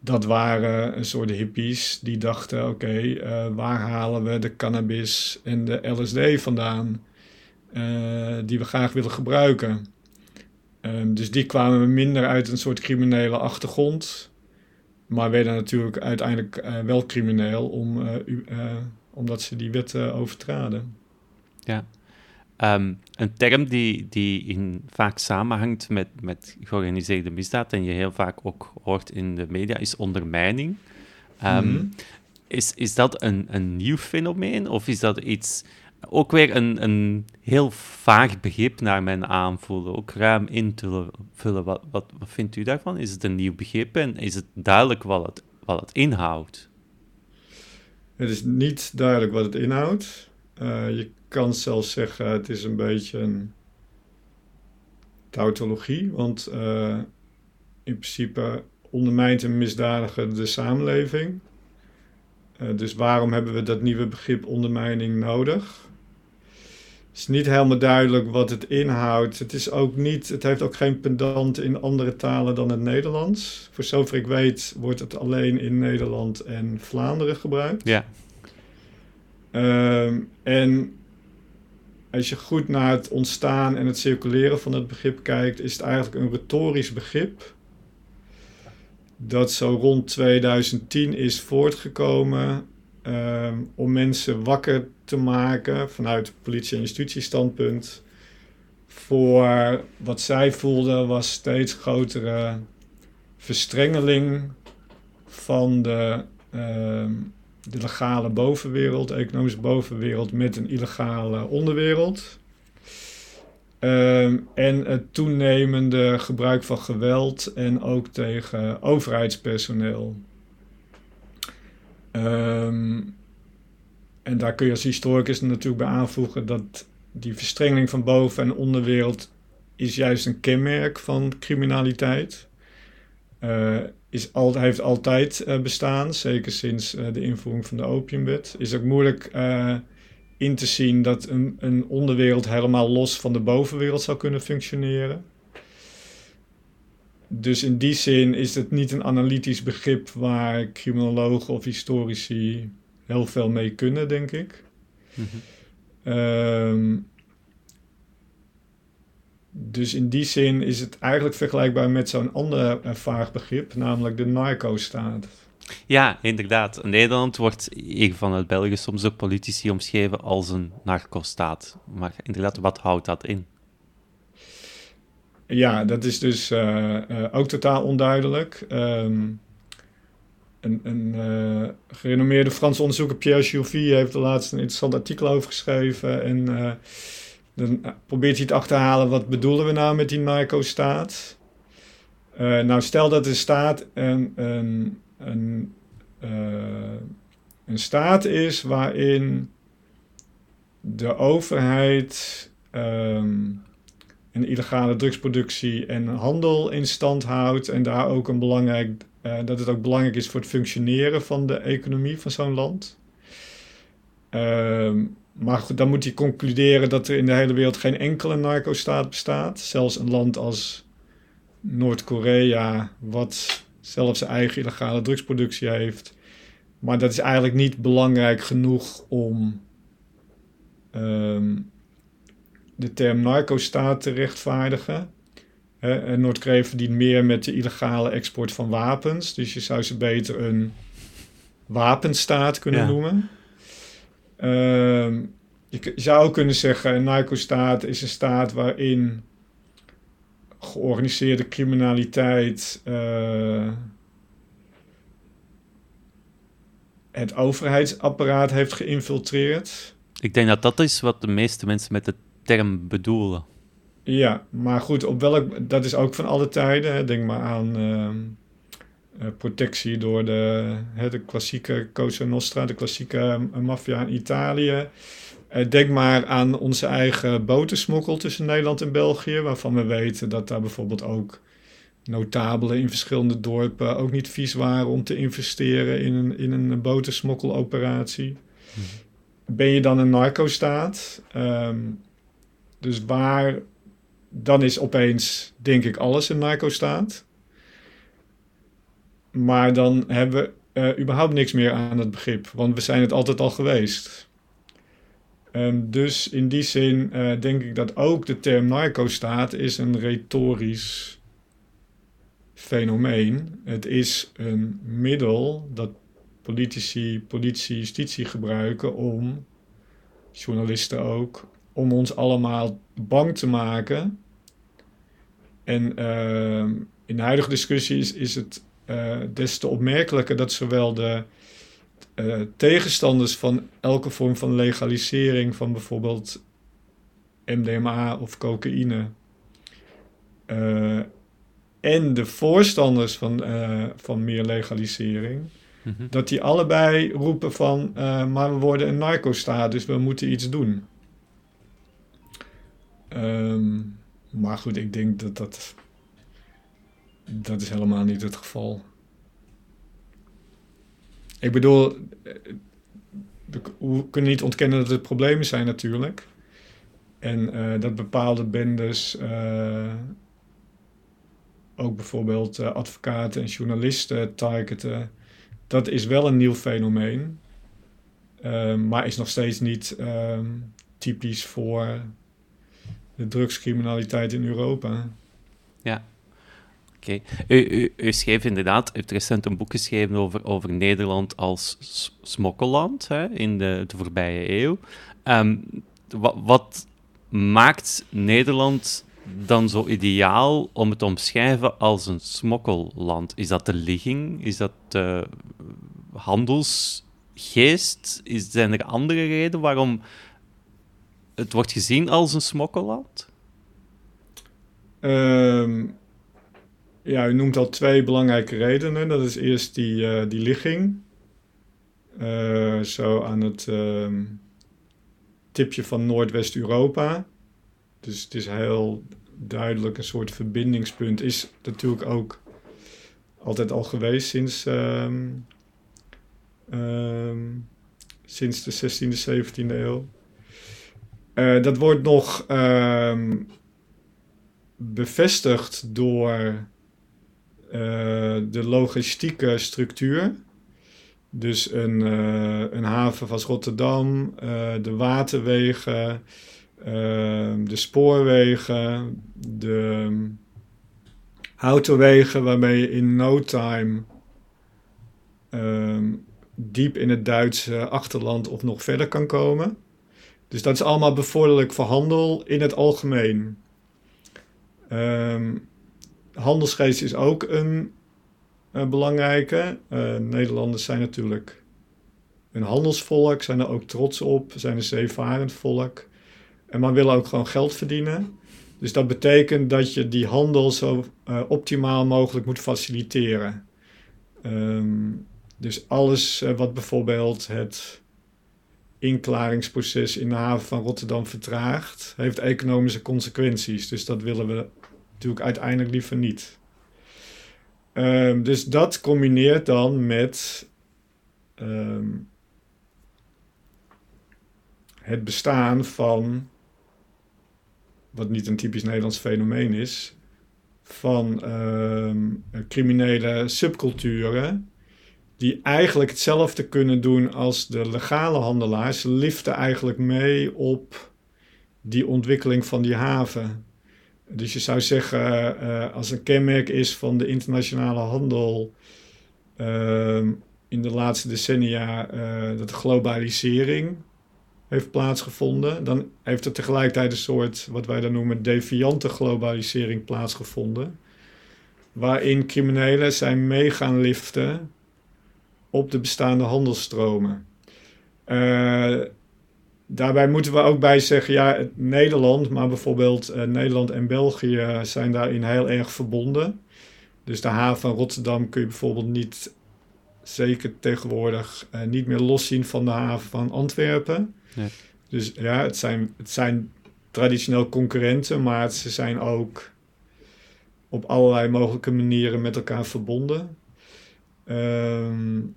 Dat waren een soort hippies die dachten: oké, eh, waar halen we de cannabis en de LSD vandaan? Uh, die we graag willen gebruiken. Um, dus die kwamen minder uit een soort criminele achtergrond. Maar werden natuurlijk uiteindelijk uh, wel crimineel om, omdat ze die wet overtraden. Ja. Um, een term die, die in, vaak samenhangt met, met georganiseerde misdaad en je heel vaak ook hoort in de media is ondermijning. Um, mm -hmm. is, is dat een, een nieuw fenomeen of is dat iets ook weer een, een heel vaag begrip naar mijn aanvoelen, ook ruim in te vullen. Wat, wat, wat vindt u daarvan? Is het een nieuw begrip en is het duidelijk wat het, wat het inhoudt? Het is niet duidelijk wat het inhoudt. Uh, je kan zelfs zeggen, het is een beetje een tautologie, want uh, in principe ondermijnt een misdadiger de samenleving. Uh, dus waarom hebben we dat nieuwe begrip ondermijning nodig? Het is niet helemaal duidelijk wat het inhoudt. Het, is ook niet, het heeft ook geen pendant in andere talen dan het Nederlands. Voor zover ik weet wordt het alleen in Nederland en Vlaanderen gebruikt. Ja. Um, en als je goed naar het ontstaan en het circuleren van het begrip kijkt, is het eigenlijk een retorisch begrip. Dat zo rond 2010 is voortgekomen um, om mensen wakker te maken vanuit politie- en justitiestandpunt voor wat zij voelden was steeds grotere verstrengeling van de, uh, de legale bovenwereld, de economische bovenwereld met een illegale onderwereld. Um, en het toenemende gebruik van geweld en ook tegen overheidspersoneel. Um, en daar kun je als historicus natuurlijk bij aanvoegen dat die verstrengeling van boven- en onderwereld is juist een kenmerk van criminaliteit. Uh, is al, heeft altijd uh, bestaan, zeker sinds uh, de invoering van de opiumwet. Is ook moeilijk in te zien dat een, een onderwereld helemaal los van de bovenwereld zou kunnen functioneren. Dus in die zin is het niet een analytisch begrip waar criminologen of historici heel veel mee kunnen, denk ik. Mm -hmm. Dus in die zin is het eigenlijk vergelijkbaar met zo'n ander uh, vaag begrip, namelijk de narco-staat. Ja, inderdaad. Nederland wordt hier vanuit België soms door politici omschreven als een narco-staat. Maar inderdaad, wat houdt dat in? Ja, dat is dus uh, uh, ook totaal onduidelijk. Um, een, een uh, gerenommeerde Franse onderzoeker, Pierre Jouvy, heeft er laatst een interessant artikel over geschreven. En dan probeert hij het achterhalen, wat bedoelen we nou met die narco-staat? Uh, nou, stel dat de staat een, een, een, een staat is waarin de overheid um, een illegale drugsproductie en handel in stand houdt en daar ook een belangrijk dat het ook belangrijk is voor het functioneren van de economie van zo'n land. Uh, maar goed, dan moet hij concluderen dat er in de hele wereld geen enkele narco-staat bestaat. Zelfs een land als Noord-Korea, wat zelfs zijn eigen illegale drugsproductie heeft. Maar dat is eigenlijk niet belangrijk genoeg om um, de term narco-staat te rechtvaardigen. Noord-Korea verdient meer met de illegale export van wapens. Dus je zou ze beter een wapenstaat kunnen noemen. Uh, je zou kunnen zeggen, een narco-staat is een staat waarin georganiseerde criminaliteit uh, het overheidsapparaat heeft geïnfiltreerd. Ik denk dat dat is wat de meeste mensen met de term bedoelen. Ja, maar goed, op welk, dat is ook van alle tijden. Hè. Denk maar aan uh, protectie door de, de klassieke Cosa Nostra, de klassieke uh, maffia in Italië. Uh, denk maar aan onze eigen botensmokkel tussen Nederland en België, waarvan we weten dat daar bijvoorbeeld ook notabelen in verschillende dorpen ook niet vies waren om te investeren in een, in een botensmokkeloperatie. Hmm. Ben je dan een narco-staat? Um, Dus waar, dan is opeens, denk ik, alles een narco-staat. Maar dan hebben we uh, überhaupt niks meer aan het begrip, want we zijn het altijd al geweest. Um, dus in die zin uh, denk ik dat ook de term narco-staat is een retorisch fenomeen. Het is een middel dat politici, politie, justitie gebruiken om, journalisten ook, om ons allemaal bang te maken. En uh, in de huidige discussie is, is het uh, des te opmerkelijker dat zowel de uh, tegenstanders van elke vorm van legalisering van bijvoorbeeld MDMA of cocaïne uh, en de voorstanders van, van meer legalisering, mhm. dat die allebei roepen van maar we worden een narco-staat, dus we moeten iets doen. Um, maar goed, ik denk dat dat dat is helemaal niet het geval. Ik bedoel, we kunnen niet ontkennen dat er problemen zijn natuurlijk. En uh, dat bepaalde bendes, uh, ook bijvoorbeeld advocaten en journalisten targeten, dat is wel een nieuw fenomeen. maar is nog steeds niet ehm, typisch voor de drugscriminaliteit in Europa. Ja, U, schreef inderdaad, u heeft recent een boek geschreven over, over Nederland als smokkelland hè, in de, voorbije eeuw. Wat, wat maakt Nederland dan zo ideaal om het te omschrijven als een smokkelland? Is dat de ligging? Is dat de handelsgeest? Is, zijn er andere redenen waarom het wordt gezien als een smokkelland? Um, ja, u noemt al twee belangrijke redenen. Dat is eerst die, uh, die ligging. Uh, zo aan het uh, tipje van Noordwest-Europa. Dus het is heel duidelijk een soort verbindingspunt. Is natuurlijk ook altijd al geweest sinds, ehm, ehm, sinds de 16e, 17e eeuw. Uh, dat wordt nog ehm, bevestigd door eh, de logistieke structuur. Dus een, uh, een haven van Rotterdam, uh, de waterwegen, de spoorwegen, de autowegen waarmee je in no time diep in het Duitse achterland of nog verder kan komen. Dus dat is allemaal bevorderlijk voor handel in het algemeen. Um, handelsgeest is ook een, belangrijke. Uh, Nederlanders zijn natuurlijk een handelsvolk, zijn er ook trots op, zijn een zeevarend volk. En maar willen ook gewoon geld verdienen. Dus dat betekent dat je die handel zo optimaal mogelijk moet faciliteren. Um, dus alles wat bijvoorbeeld het inklaringsproces in de haven van Rotterdam vertraagt, heeft economische consequenties. Dus dat willen we natuurlijk uiteindelijk liever niet. Um, dus dat combineert dan met um, het bestaan van, wat niet een typisch Nederlands fenomeen is, van um, criminele subculturen die eigenlijk hetzelfde kunnen doen als de legale handelaars, liften eigenlijk mee op die ontwikkeling van die haven. Dus je zou zeggen, uh, als een kenmerk is van de internationale handel uh, in de laatste decennia uh, dat de globalisering heeft plaatsgevonden, dan heeft er tegelijkertijd een soort, wat wij dan noemen, deviante globalisering plaatsgevonden. Waarin criminelen zijn mee gaan liften op de bestaande handelsstromen. Daarbij moeten we ook bij zeggen, ja, Nederland, maar bijvoorbeeld uh, Nederland en België zijn daarin heel erg verbonden. Dus de haven van Rotterdam kun je bijvoorbeeld niet, zeker tegenwoordig, uh, niet meer loszien van de haven van Antwerpen. Nee. Dus ja, het zijn, het zijn traditioneel concurrenten, maar ze zijn ook op allerlei mogelijke manieren met elkaar verbonden. Um,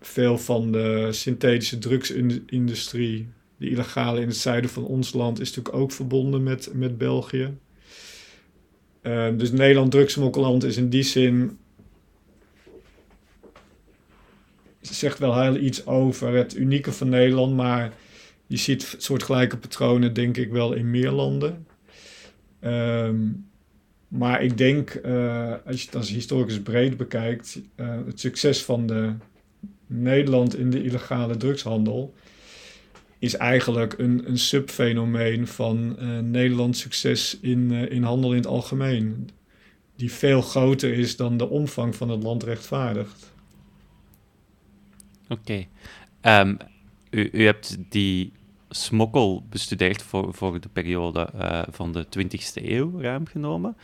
veel van de synthetische drugsindustrie de illegale in het zuiden van ons land is natuurlijk ook verbonden met, met België. Uh, dus Nederland drugsmokkeland is in die zin zegt wel heel iets over het unieke van Nederland, maar je ziet soortgelijke patronen denk ik wel in meer landen. Um, maar ik denk, uh, als je het als historicus breed bekijkt, uh, het succes van de Nederland in de illegale drugshandel is eigenlijk een, een subfenomeen van uh, Nederlands succes in, in handel in het algemeen. Die veel groter is dan de omvang van het land rechtvaardigt. Oké. Ehm, u, u hebt die smokkel bestudeerd voor, voor de periode uh, van de 20e eeuw, ruim genomen.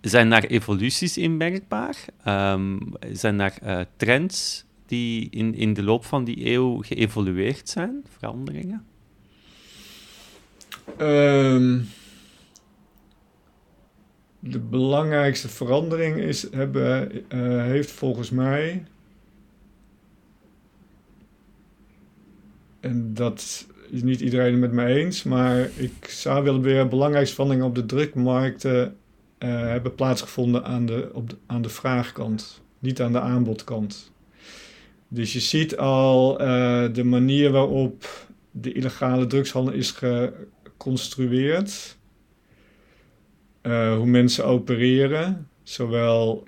Zijn daar evoluties in merkbaar? Um, zijn daar trends die in, in de loop van die eeuw geëvolueerd zijn? Veranderingen? Um, de belangrijkste verandering is, hebben, uh, heeft volgens mij. En dat is niet iedereen met me eens, maar ik zou willen weer belangrijkste veranderingen op de drukmarkten uh, hebben plaatsgevonden aan de, op de, aan de vraagkant, niet aan de aanbodkant. Dus je ziet al uh, de manier waarop de illegale drugshandel is geconstrueerd, uh, hoe mensen opereren, zowel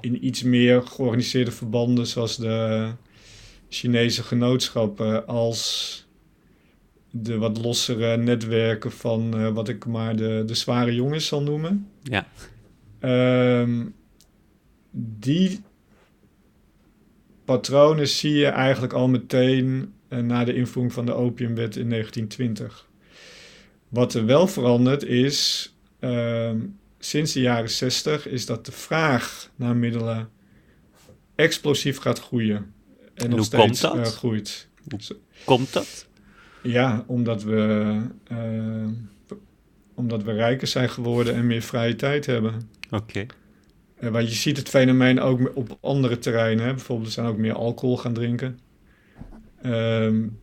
in iets meer georganiseerde verbanden zoals de Chinese genootschappen als de wat lossere netwerken van uh, wat ik maar de, de zware jongens zal noemen. Ja. Um, die patronen zie je eigenlijk al meteen uh, na de invoering van de opiumwet in 1920. Wat er wel verandert is, um, sinds de jaren 60, is dat de vraag naar middelen explosief gaat groeien. En, nog steeds uh, groeit. Hoe komt dat? Ja, omdat we, uh, omdat we rijker zijn geworden en meer vrije tijd hebben. Oké. Okay. Uh, want je ziet het fenomeen ook op andere terreinen. Hè? Bijvoorbeeld, we zijn ook meer alcohol gaan drinken. Um,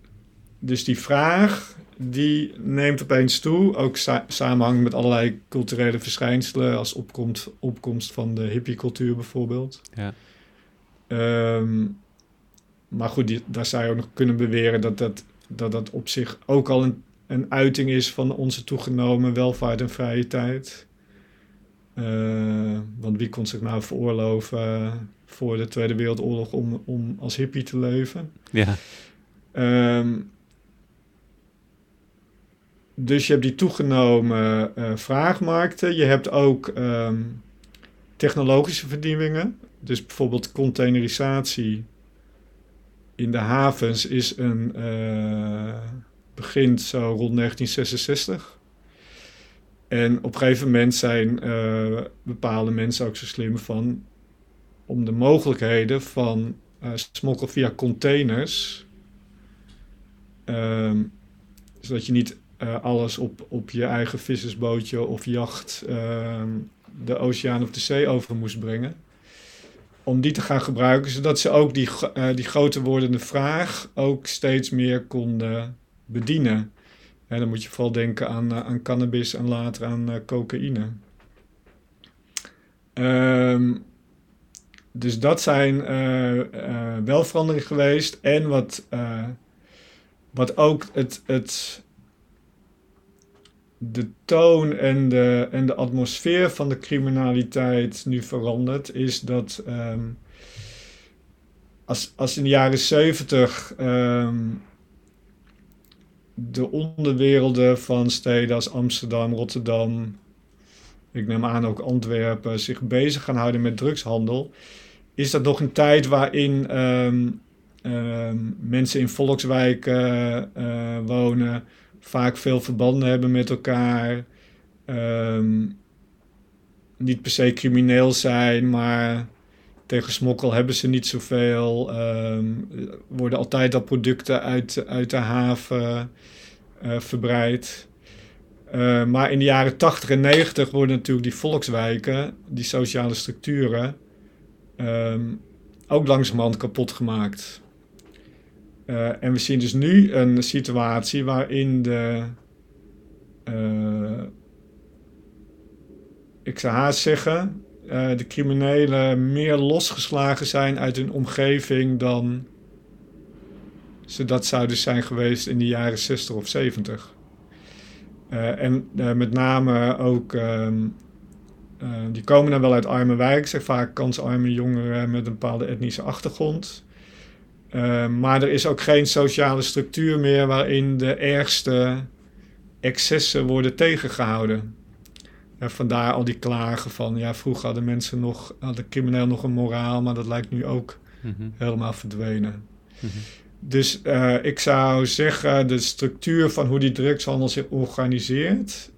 dus die vraag, die neemt opeens toe. Ook sa samenhang met allerlei culturele verschijnselen... als opkomst, opkomst van de hippiecultuur bijvoorbeeld. Ja. Um, maar goed, die, daar zou je ook nog kunnen beweren dat dat dat dat op zich ook al een, een uiting is van onze toegenomen welvaart en vrije tijd. Uh, want wie kon zich nou veroorloven voor de Tweede Wereldoorlog om, om als hippie te leven? Ja. Um, dus je hebt die toegenomen uh, vraagmarkten. Je hebt ook um, technologische vernieuwingen. Dus bijvoorbeeld containerisatie in de havens is een, uh, begint zo rond 1966. En op een gegeven moment zijn uh, bepaalde mensen ook zo slim van om de mogelijkheden van uh, smokkel via containers, um, zodat je niet alles op, op je eigen vissersbootje of jacht ehm, de oceaan of de zee over moest brengen om die te gaan gebruiken, zodat ze ook die, die groter wordende vraag ook steeds meer konden bedienen. Dan moet je vooral denken aan, uh, aan cannabis en later aan uh, cocaïne. Um, dus dat zijn wel veranderingen geweest. En wat, wat ook het, het de toon en de, en de atmosfeer van de criminaliteit nu verandert, is dat um, als, als in de jaren zeventig um, de onderwerelden van steden als Amsterdam, Rotterdam, ik neem aan ook Antwerpen, zich bezig gaan houden met drugshandel, is dat nog een tijd waarin um, mensen in volkswijken uh, wonen vaak veel verbanden hebben met elkaar. Um, niet per se crimineel zijn, maar tegen smokkel hebben ze niet zoveel. Um, worden altijd al producten uit, uit de haven uh, verbreid. Uh, maar in de jaren 80 en 90 worden natuurlijk die volkswijken, die sociale structuren, um, ook langzamerhand kapot gemaakt. Uh, en we zien dus nu een situatie waarin de. Ik zou haast zeggen. Uh, de criminelen meer losgeslagen zijn uit hun omgeving dan ze dat zouden zijn geweest in de jaren 60 of 70. en met name ook ehm, die komen dan wel uit arme wijken, zeg vaak kansarme jongeren met een bepaalde etnische achtergrond. Maar er is ook geen sociale structuur meer waarin de ergste excessen worden tegengehouden. Vandaar al die klagen van, ja, vroeger hadden mensen nog, hadden crimineel nog een moraal, maar dat lijkt nu ook mm -hmm. helemaal verdwenen. Mm -hmm. Dus uh, ik zou zeggen, de structuur van hoe die drugshandel zich organiseert,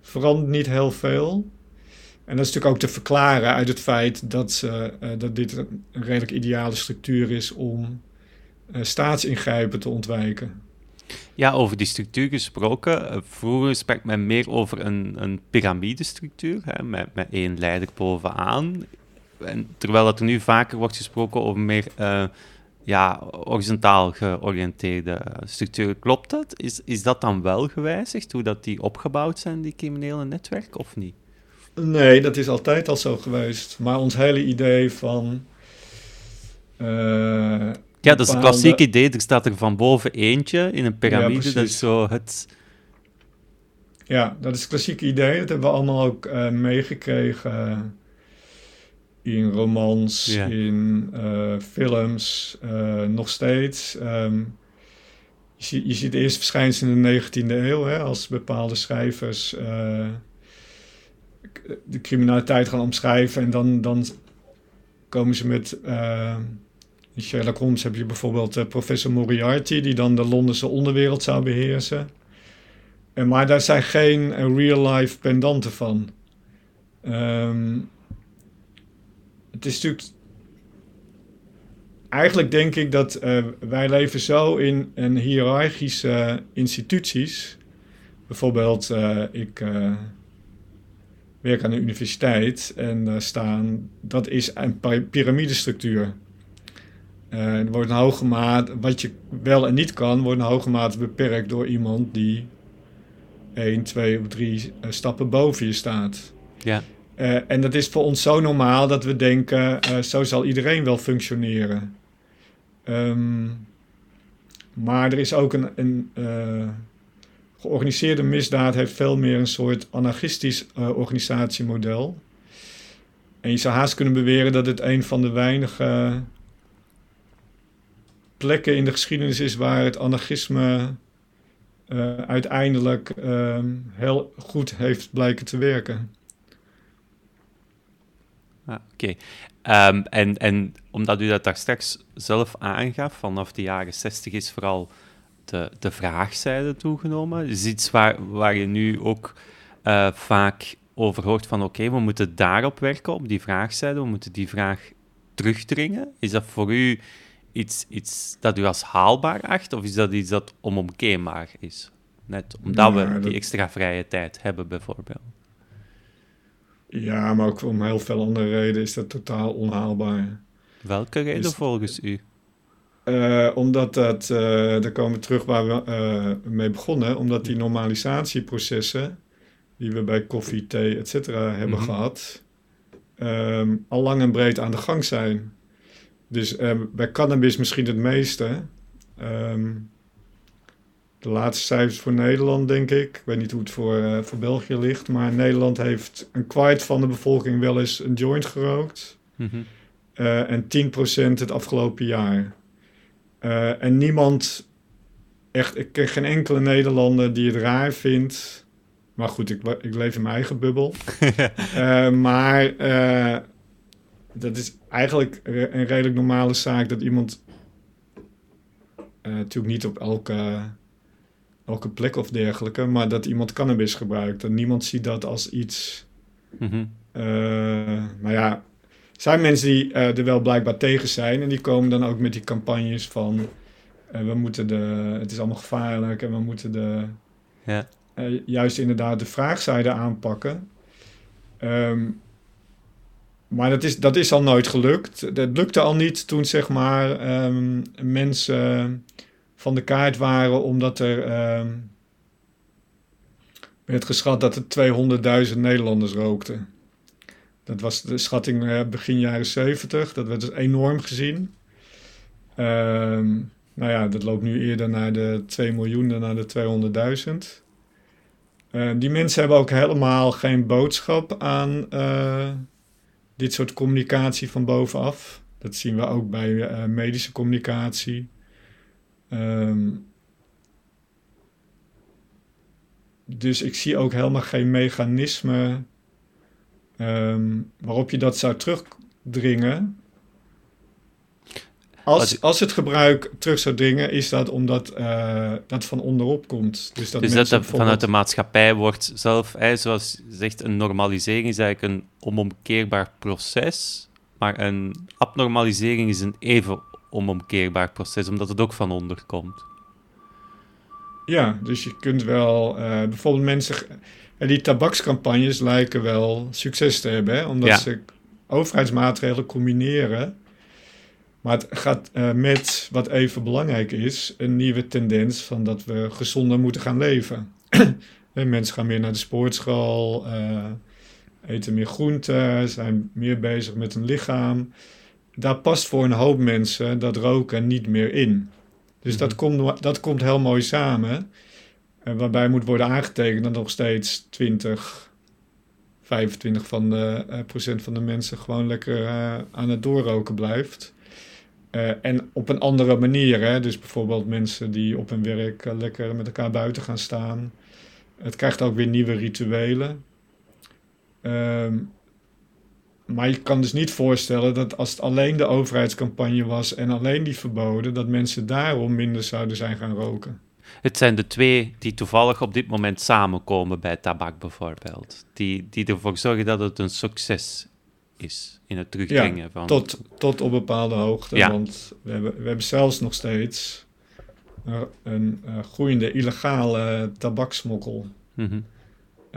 verandert niet heel veel. En dat is natuurlijk ook te verklaren uit het feit dat, uh, dat dit een redelijk ideale structuur is om uh, staatsingrijpen te ontwijken. Ja, over die structuur gesproken. Vroeger sprak men meer over een, een piramidestructuur, hè, met, met één leider bovenaan. En terwijl dat er nu vaker wordt gesproken over meer uh, ja, horizontaal georiënteerde structuren. Klopt dat? Is, is dat dan wel gewijzigd, hoe dat die opgebouwd zijn, die criminele netwerken, of niet? Nee, dat is altijd al zo geweest. Maar ons hele idee van. Uh, ja, dat is een klassiek idee. Er staat er van boven eentje in een piramide. Ja, dat is zo het. Ja, dat is het klassieke idee. Dat hebben we allemaal ook uh, meegekregen in romans, ja. in uh, films, nog steeds. Um, je, ziet, je ziet eerst verschijnselen in de 19e eeuw, hè, als bepaalde schrijvers de criminaliteit gaan omschrijven. En dan, dan komen ze met. In Sherlock Holmes heb je bijvoorbeeld uh, professor Moriarty, die dan de Londense onderwereld zou beheersen. En, maar daar zijn geen uh, real-life pendanten van. Um, het is natuurlijk. Eigenlijk denk ik dat wij leven zo in een hiërarchische instituties. Bijvoorbeeld, ik werk aan de universiteit en daar staan, dat is een piramidestructuur. Uh, er wordt een hoge mate, wat je wel en niet kan, wordt een hoge mate beperkt door iemand die één, twee of drie uh, stappen boven je staat. Ja. Uh, en dat is voor ons zo normaal dat we denken, zo zal iedereen wel functioneren. Um, maar er is ook een, een georganiseerde misdaad heeft veel meer een soort anarchistisch organisatiemodel. En je zou haast kunnen beweren dat het een van de weinige plekken in de geschiedenis is waar het anarchisme uh, uiteindelijk uh, heel goed heeft blijken te werken. Ah, Oké. Um, en, en omdat u dat daar straks zelf aangaf, vanaf de jaren 60 is vooral de, de vraagzijde toegenomen. is iets waar, waar je nu ook uh, vaak over hoort van oké, we moeten daarop werken, op die vraagzijde, we moeten die vraag terugdringen. Is dat voor u iets, iets dat u als haalbaar acht, of is dat iets dat onomkeerbaar is? Net omdat ja, we die extra vrije tijd hebben, bijvoorbeeld. Ja, maar ook om heel veel andere redenen is dat totaal onhaalbaar. Welke reden dus, volgens u? Uh, omdat dat, uh, daar komen we terug waar we uh, mee begonnen, omdat die normalisatieprocessen die we bij koffie, thee, et cetera hebben mm -hmm. gehad, um, al lang en breed aan de gang zijn. Dus um, bij cannabis misschien het meeste. Um, de laatste cijfers voor Nederland, denk ik. Ik weet niet hoe het voor, voor België ligt, maar Nederland heeft een kwart van de bevolking wel eens een joint gerookt. Mm -hmm. en 10% het afgelopen jaar. Uh, en niemand, echt, ik ken geen enkele Nederlander die het raar vindt. Maar goed, ik, ik leef in mijn eigen bubbel. maar dat is eigenlijk een redelijk normale zaak dat iemand natuurlijk niet op elke, elke plek of dergelijke, maar dat iemand cannabis gebruikt. En niemand ziet dat als iets. Mm -hmm. ja, zijn mensen die uh, er wel blijkbaar tegen zijn. En die komen dan ook met die campagnes van... We moeten de, het is allemaal gevaarlijk en we moeten de, ja. juist inderdaad de vraagzijde aanpakken. Um, maar dat is, dat is al nooit gelukt. Dat lukte al niet toen zeg maar ehm, mensen van de kaart waren omdat er um, werd geschat dat er 200.000 Nederlanders rookten. Dat was de schatting uh, begin jaren 70. Dat werd dus enorm gezien. Um, nou ja, dat loopt nu eerder naar de 2 miljoen dan naar de 200.000. Uh, die mensen hebben ook helemaal geen boodschap aan uh, dit soort communicatie van bovenaf. Dat zien we ook bij uh, medische communicatie. Um, dus ik zie ook helemaal geen mechanisme um, waarop je dat zou terugdringen. Als, als het gebruik terug zou dringen, is dat omdat uh, dat van onderop komt. Dus dat, dus dat bijvoorbeeld... vanuit de maatschappij wordt zelf, hè, zoals zegt, een normalisering is eigenlijk een onomkeerbaar proces. Maar een abnormalisering is een even onomkeerbaar proces, omdat het ook van onder komt. Ja, dus je kunt wel uh, bijvoorbeeld mensen. die tabakscampagnes lijken wel succes te hebben, hè? omdat ze overheidsmaatregelen combineren maar het gaat uh, met, wat even belangrijk is, een nieuwe tendens van dat we gezonder moeten gaan leven. Mensen gaan meer naar de sportschool, uh, eten meer groenten, zijn meer bezig met hun lichaam. Daar past voor een hoop mensen dat roken niet meer in. Dus dat, mhm. komt, dat komt heel mooi samen. Uh, waarbij moet worden aangetekend dat nog steeds 20, 25 van de, procent van de mensen gewoon lekker aan het doorroken blijft. Uh, en op een andere manier. Hè? Dus bijvoorbeeld mensen die op hun werk uh, lekker met elkaar buiten gaan staan. Het krijgt ook weer nieuwe rituelen. Um, maar je kan dus niet voorstellen dat als het alleen de overheidscampagne was en alleen die verboden, dat mensen daarom minder zouden zijn gaan roken. Het zijn de twee die toevallig op dit moment samenkomen bij tabak bijvoorbeeld. Die, die ervoor zorgen dat het een succes is in het terugdringen ja, van... Tot, tot op bepaalde hoogte, ja. want we hebben, we hebben zelfs nog steeds uh, een uh, groeiende illegale tabaksmokkel. Mm -hmm.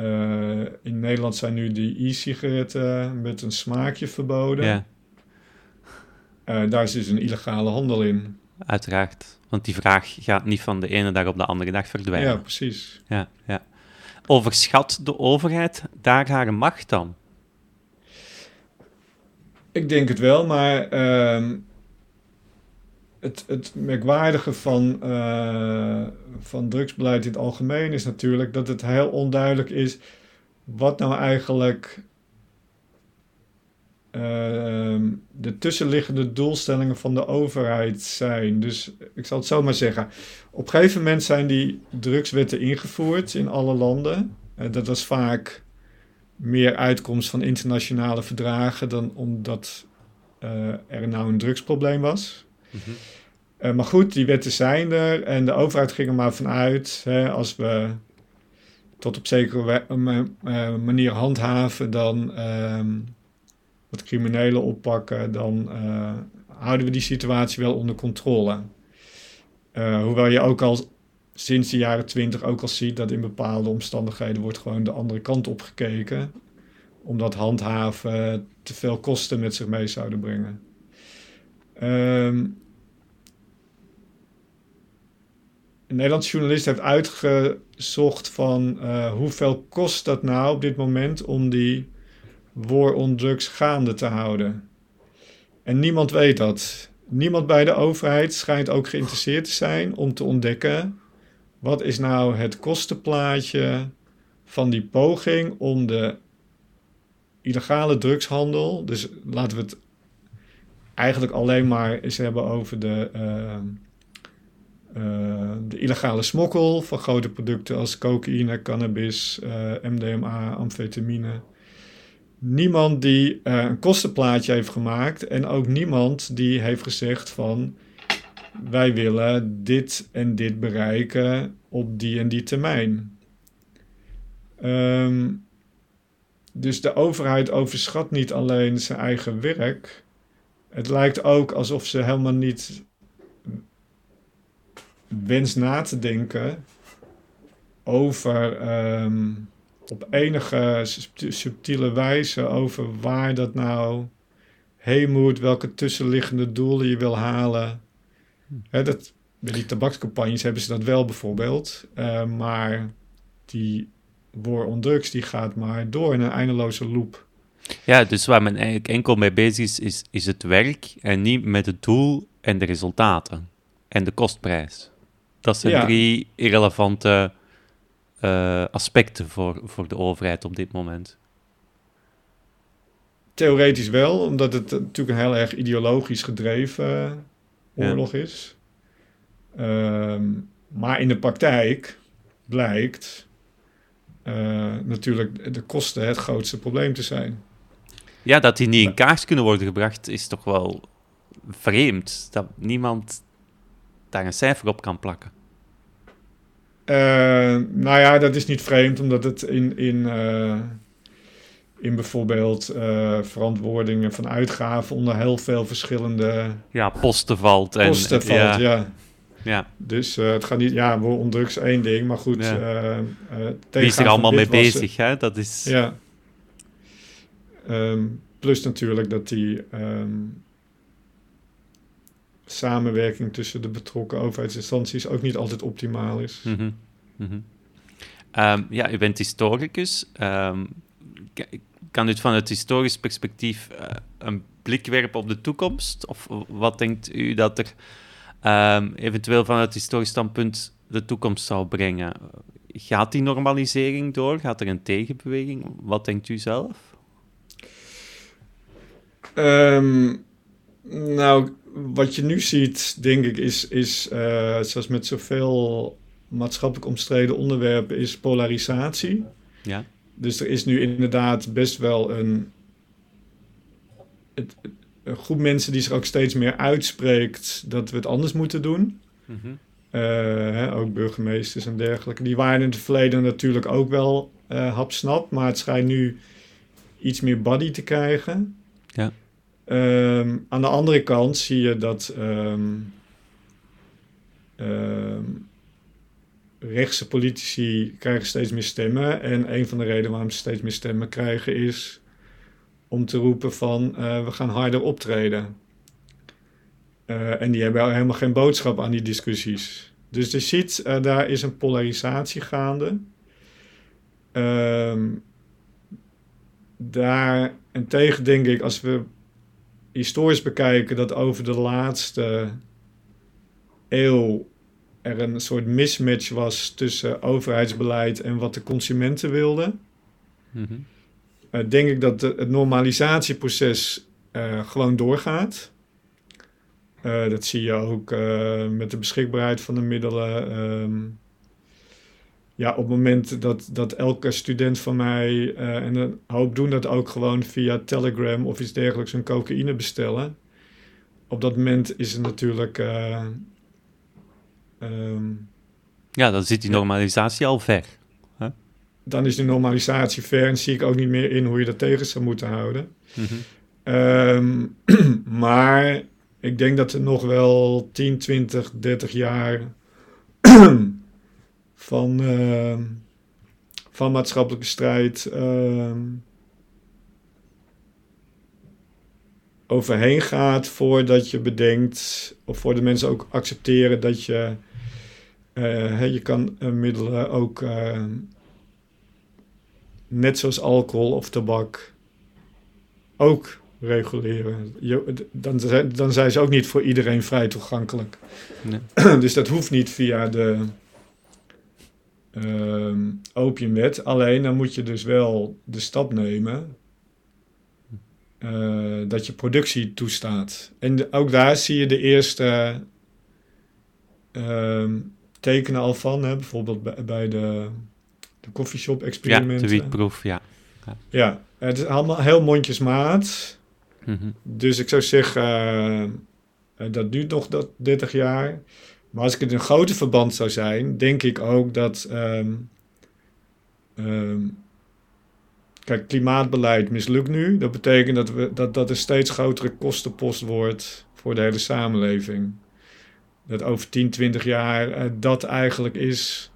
uh, in Nederland zijn nu die e-sigaretten met een smaakje verboden. Ja. daar is dus een illegale handel in. Uiteraard, want die vraag gaat niet van de ene dag op de andere dag verdwijnen. Ja, precies. Ja, ja. Overschat de overheid daar haar macht dan? Ik denk het wel, maar uh, het, het merkwaardige van, uh, van drugsbeleid in het algemeen is natuurlijk dat het heel onduidelijk is wat nou eigenlijk uh, de tussenliggende doelstellingen van de overheid zijn. Dus ik zal het zo maar zeggen. Op een gegeven moment zijn die drugswetten ingevoerd in alle landen. Uh, dat was vaak meer uitkomst van internationale verdragen dan omdat uh, er nou een drugsprobleem was. Mm -hmm. maar goed, die wetten zijn er en de overheid ging er maar vanuit, hè, als we tot op zekere uh, manier handhaven, dan uh, wat criminelen oppakken, dan houden we die situatie wel onder controle. hoewel je ook al sinds de jaren twintig ook al ziet dat in bepaalde omstandigheden wordt gewoon de andere kant op gekeken. Omdat handhaven te veel kosten met zich mee zouden brengen. Um, een Nederlandse journalist heeft uitgezocht van uh, hoeveel kost dat nou op dit moment om die war on drugs gaande te houden. En niemand weet dat. Niemand bij de overheid schijnt ook geïnteresseerd te zijn om te ontdekken wat is nou het kostenplaatje van die poging om de illegale drugshandel, dus laten we het eigenlijk alleen maar eens hebben over de, uh, uh, de illegale smokkel van grote producten als cocaïne, cannabis, eh, MDMA, amfetamine. Niemand die een kostenplaatje heeft gemaakt en ook niemand die heeft gezegd van wij willen dit en dit bereiken op die en die termijn. Um, dus de overheid overschat niet alleen zijn eigen werk. Het lijkt ook alsof ze helemaal niet wens na te denken over um, op enige subtiele wijze over waar dat nou heen moet, welke tussenliggende doelen je wil halen. Hè, dat, bij die tabakscampagnes hebben ze dat wel bijvoorbeeld, uh, maar die war on drugs die gaat maar door in een eindeloze loop. Ja, dus waar men eigenlijk enkel mee bezig is, is, is het werk en niet met het doel en de resultaten en de kostprijs. Dat zijn drie irrelevante uh, aspecten voor, voor de overheid op dit moment. Theoretisch wel, omdat het natuurlijk een heel erg ideologisch gedreven oorlog is. Ehm, maar in de praktijk blijkt uh, natuurlijk de kosten het grootste probleem te zijn. Ja, dat die niet in kaars kunnen worden gebracht, is toch wel vreemd. Dat niemand daar een cijfer op kan plakken. Uh, nou ja, dat is niet vreemd, omdat het in, in, uh, in bijvoorbeeld uh, verantwoordingen van uitgaven onder heel veel verschillende... Ja, posten valt. En, posten valt, ja. ja. Ja. Dus uh, het gaat niet, ja, on drugs één ding, maar goed. Ja. Uh, Wie is er allemaal mee bezig, hè? Dat is. Ja. Um, plus natuurlijk dat die um, samenwerking tussen de betrokken overheidsinstanties ook niet altijd optimaal is. Mm -hmm. Mm -hmm. um, ja, u bent historicus. Kan u van het historisch perspectief een blik werpen op de toekomst? Of wat denkt u dat er um, eventueel vanuit historisch standpunt de toekomst zou brengen. Gaat die normalisering door? Gaat er een tegenbeweging? Wat denkt u zelf? Um, nou, wat je nu ziet, denk ik, is, is uh, zoals met zoveel maatschappelijk omstreden onderwerpen, is polarisatie. Ja. Dus er is nu inderdaad best wel een. Het, een groep mensen die zich ook steeds meer uitspreekt dat we het anders moeten doen. Mm -hmm. uh, hè, ook burgemeesters en dergelijke. Die waren in het verleden natuurlijk ook wel uh, hapsnap, maar het schijnt nu iets meer body te krijgen. Ja. Um, aan de andere kant zie je dat um, um, rechtse politici krijgen steeds meer stemmen. En een van de redenen waarom ze steeds meer stemmen krijgen is om te roepen van uh, we gaan harder optreden. Uh, en die hebben helemaal geen boodschap aan die discussies. Dus je ziet, uh, daar is een polarisatie gaande. Ehm, daar en tegen denk ik, als we historisch bekijken, dat over de laatste eeuw er een soort mismatch was tussen overheidsbeleid en wat de consumenten wilden. Mm -hmm. uh, denk ik dat de, het normalisatieproces uh, gewoon doorgaat. Uh, dat zie je ook met de beschikbaarheid van de middelen. Um, ja, op het moment dat, dat elke student van mij, en een hoop doen dat ook gewoon via Telegram of iets dergelijks, een cocaïne bestellen. Op dat moment is het natuurlijk. Um, ja, dan zit die normalisatie al ver dan is de normalisatie ver en zie ik ook niet meer in hoe je dat tegen zou moeten houden. Mm -hmm. um, maar ik denk dat er nog wel 10, 20, 30 jaar van, uh, van maatschappelijke strijd uh, overheen gaat voordat je bedenkt, of voor de mensen ook accepteren dat je, je kan middelen ook net zoals alcohol of tabak, ook reguleren. Je, dan, dan zijn ze ook niet voor iedereen vrij toegankelijk. Nee. dus dat hoeft niet via de uh, opiumwet. Alleen dan moet je dus wel de stap nemen uh, dat je productie toestaat. En ook daar zie je de eerste uh, tekenen al van. Hè? Bijvoorbeeld bij, bij de de coffeeshop experimenten. Ja, de wietproef, ja. ja. Ja, het is allemaal heel mondjesmaat. Mm -hmm. Dus ik zou zeggen, uh, dat duurt nog dat 30 jaar. Maar als ik het een grote verband zou zijn, denk ik ook dat. Um, um, kijk, klimaatbeleid mislukt nu. Dat betekent dat, we, dat dat een steeds grotere kostenpost wordt voor de hele samenleving. Dat over 10, 20 jaar uh, dat eigenlijk is.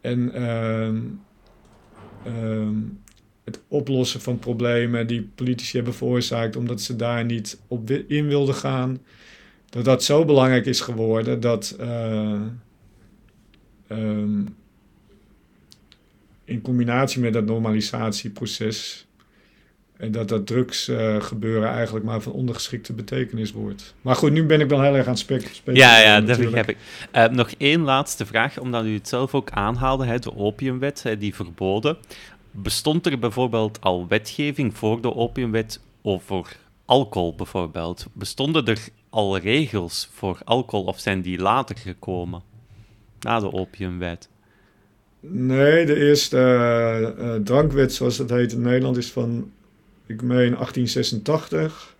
En uh, ehm, het oplossen van problemen die politici hebben veroorzaakt, omdat ze daar niet op in wilden gaan, dat dat zo belangrijk is geworden dat uh, um, in combinatie met dat normalisatieproces en dat dat drugsgebeuren uh, gebeuren eigenlijk maar van ondergeschikte betekenis wordt. Maar goed, nu ben ik wel heel erg aan het spreken. Ja, ja, dat begrijp ik. Uh, nog één laatste vraag, omdat u het zelf ook aanhaalde, hè, de opiumwet, hè, die verboden. Bestond er bijvoorbeeld al wetgeving voor de opiumwet over alcohol bijvoorbeeld? Bestonden er al regels voor alcohol of zijn die later gekomen, na de opiumwet? Nee, de eerste uh, drankwet, zoals dat heet in Nederland, is van, ik meen, 1886.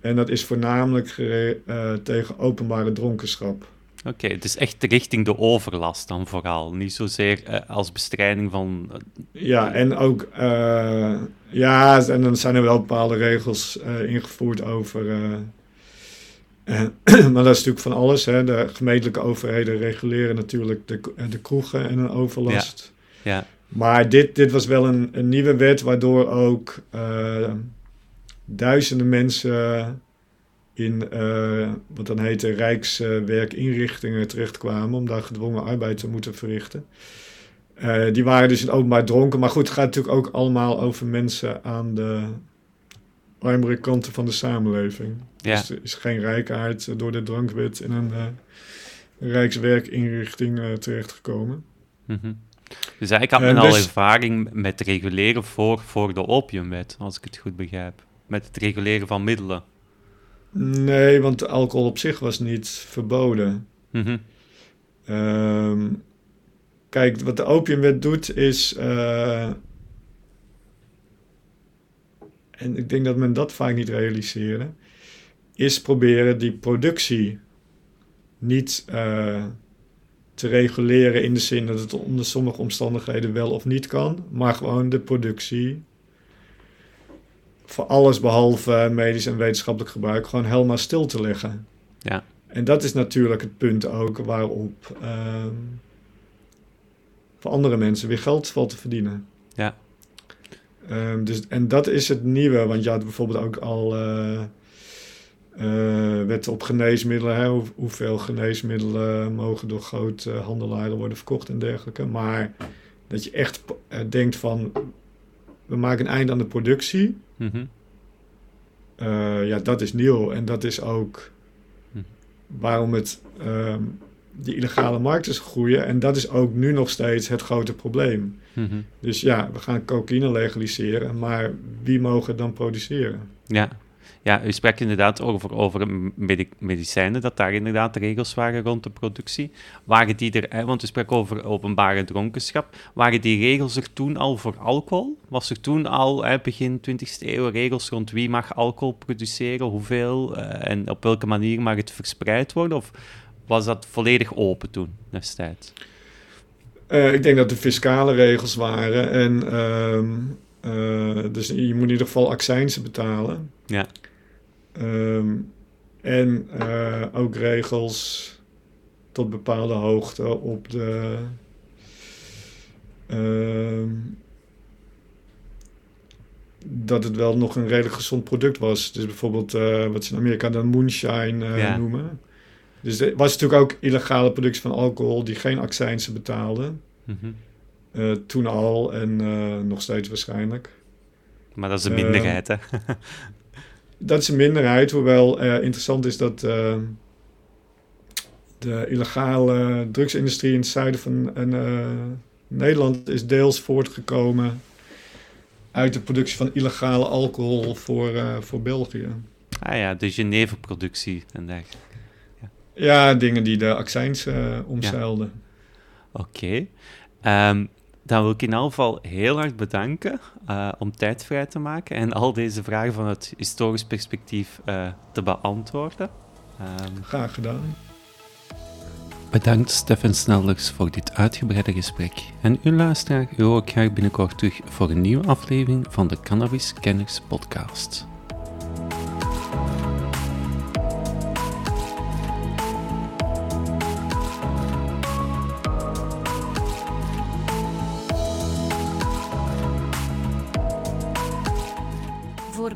En dat is voornamelijk uh, tegen openbare dronkenschap. Oké, okay, het is echt richting de overlast dan vooral, niet zozeer uh, als bestrijding van... Ja, en ook... ja, en dan zijn er wel bepaalde regels ingevoerd over en, maar dat is natuurlijk van alles. Hè. De gemeentelijke overheden reguleren natuurlijk de, de kroegen en een overlast. Ja. ja. Maar dit, dit was wel een, een nieuwe wet waardoor ook uh, duizenden mensen in uh, wat dan heette rijkswerkinrichtingen terechtkwamen om daar gedwongen arbeid te moeten verrichten. Uh, die waren dus in openbaar dronken. Maar goed, het gaat natuurlijk ook allemaal over mensen aan de armere kanten van de samenleving. Ja. Dus er is geen rijkaard door de drankwet in een uh, rijkswerkinrichting terechtgekomen. Mm -hmm. Dus eigenlijk had men al dus- ervaring met reguleren voor, voor de opiumwet, als ik het goed begrijp. Met het reguleren van middelen. Nee, want alcohol op zich was niet verboden. Mm -hmm. um, kijk, wat de opiumwet doet is... Uh, en ik denk dat men dat vaak niet realiseerde, is proberen die productie niet uh, te reguleren in de zin dat het onder sommige omstandigheden wel of niet kan, maar gewoon de productie voor alles behalve medisch en wetenschappelijk gebruik gewoon helemaal stil te leggen. Ja. En dat is natuurlijk het punt ook waarop uh, voor andere mensen weer geld valt te verdienen. Ja. Um, dus, en dat is het nieuwe, want je had bijvoorbeeld ook al uh, uh, wetten op geneesmiddelen. Hè? Hoe, hoeveel geneesmiddelen mogen door grote handelaren worden verkocht en dergelijke. Maar dat je echt uh, denkt van, we maken een einde aan de productie. Mm -hmm. ja, dat is nieuw en dat is ook mm. waarom het... Um, die illegale markt is groeien. En dat is ook nu nog steeds het grote probleem. Mm Dus ja, we gaan cocaïne legaliseren, maar wie mogen het dan produceren? Ja, ja u sprak inderdaad over, over medicijnen, dat daar inderdaad regels waren rond de productie. Waren die er, want u sprak over openbare dronkenschap, waren die regels er toen al voor alcohol? Was er toen al, hè, begin 20e eeuw, regels rond wie mag alcohol produceren, hoeveel uh, en op welke manier mag het verspreid worden? Of was dat volledig open toen, destijds? Uh, ik denk dat er fiscale regels waren. En, uh, dus je moet in ieder geval accijnsen betalen. Ja. Um, en uh, ook regels tot bepaalde hoogte op de. Ehm, dat het wel nog een redelijk gezond product was. Dus bijvoorbeeld wat ze in Amerika dan moonshine ja. noemen. Dus er was natuurlijk ook illegale productie van alcohol die geen accijnsen betaalden. Mm -hmm. toen al en nog steeds waarschijnlijk. Maar dat is een minderheid, hè? dat is een minderheid, hoewel uh, interessant is dat de illegale drugsindustrie in het zuiden van Nederland is deels voortgekomen uit de productie van illegale alcohol voor, voor België. Ah ja, de Geneve-productie en dergelijke. Ja, dingen die de accijns omzeilden. Oké. Okay. Um, dan wil ik in elk geval heel hard bedanken uh, om tijd vrij te maken en al deze vragen van het historisch perspectief uh, te beantwoorden. Um, Graag gedaan. Bedankt Stefan Snellers voor dit uitgebreide gesprek. En u luisteraar, u hoor ik graag binnenkort terug voor een nieuwe aflevering van de Cannabis Kenners podcast.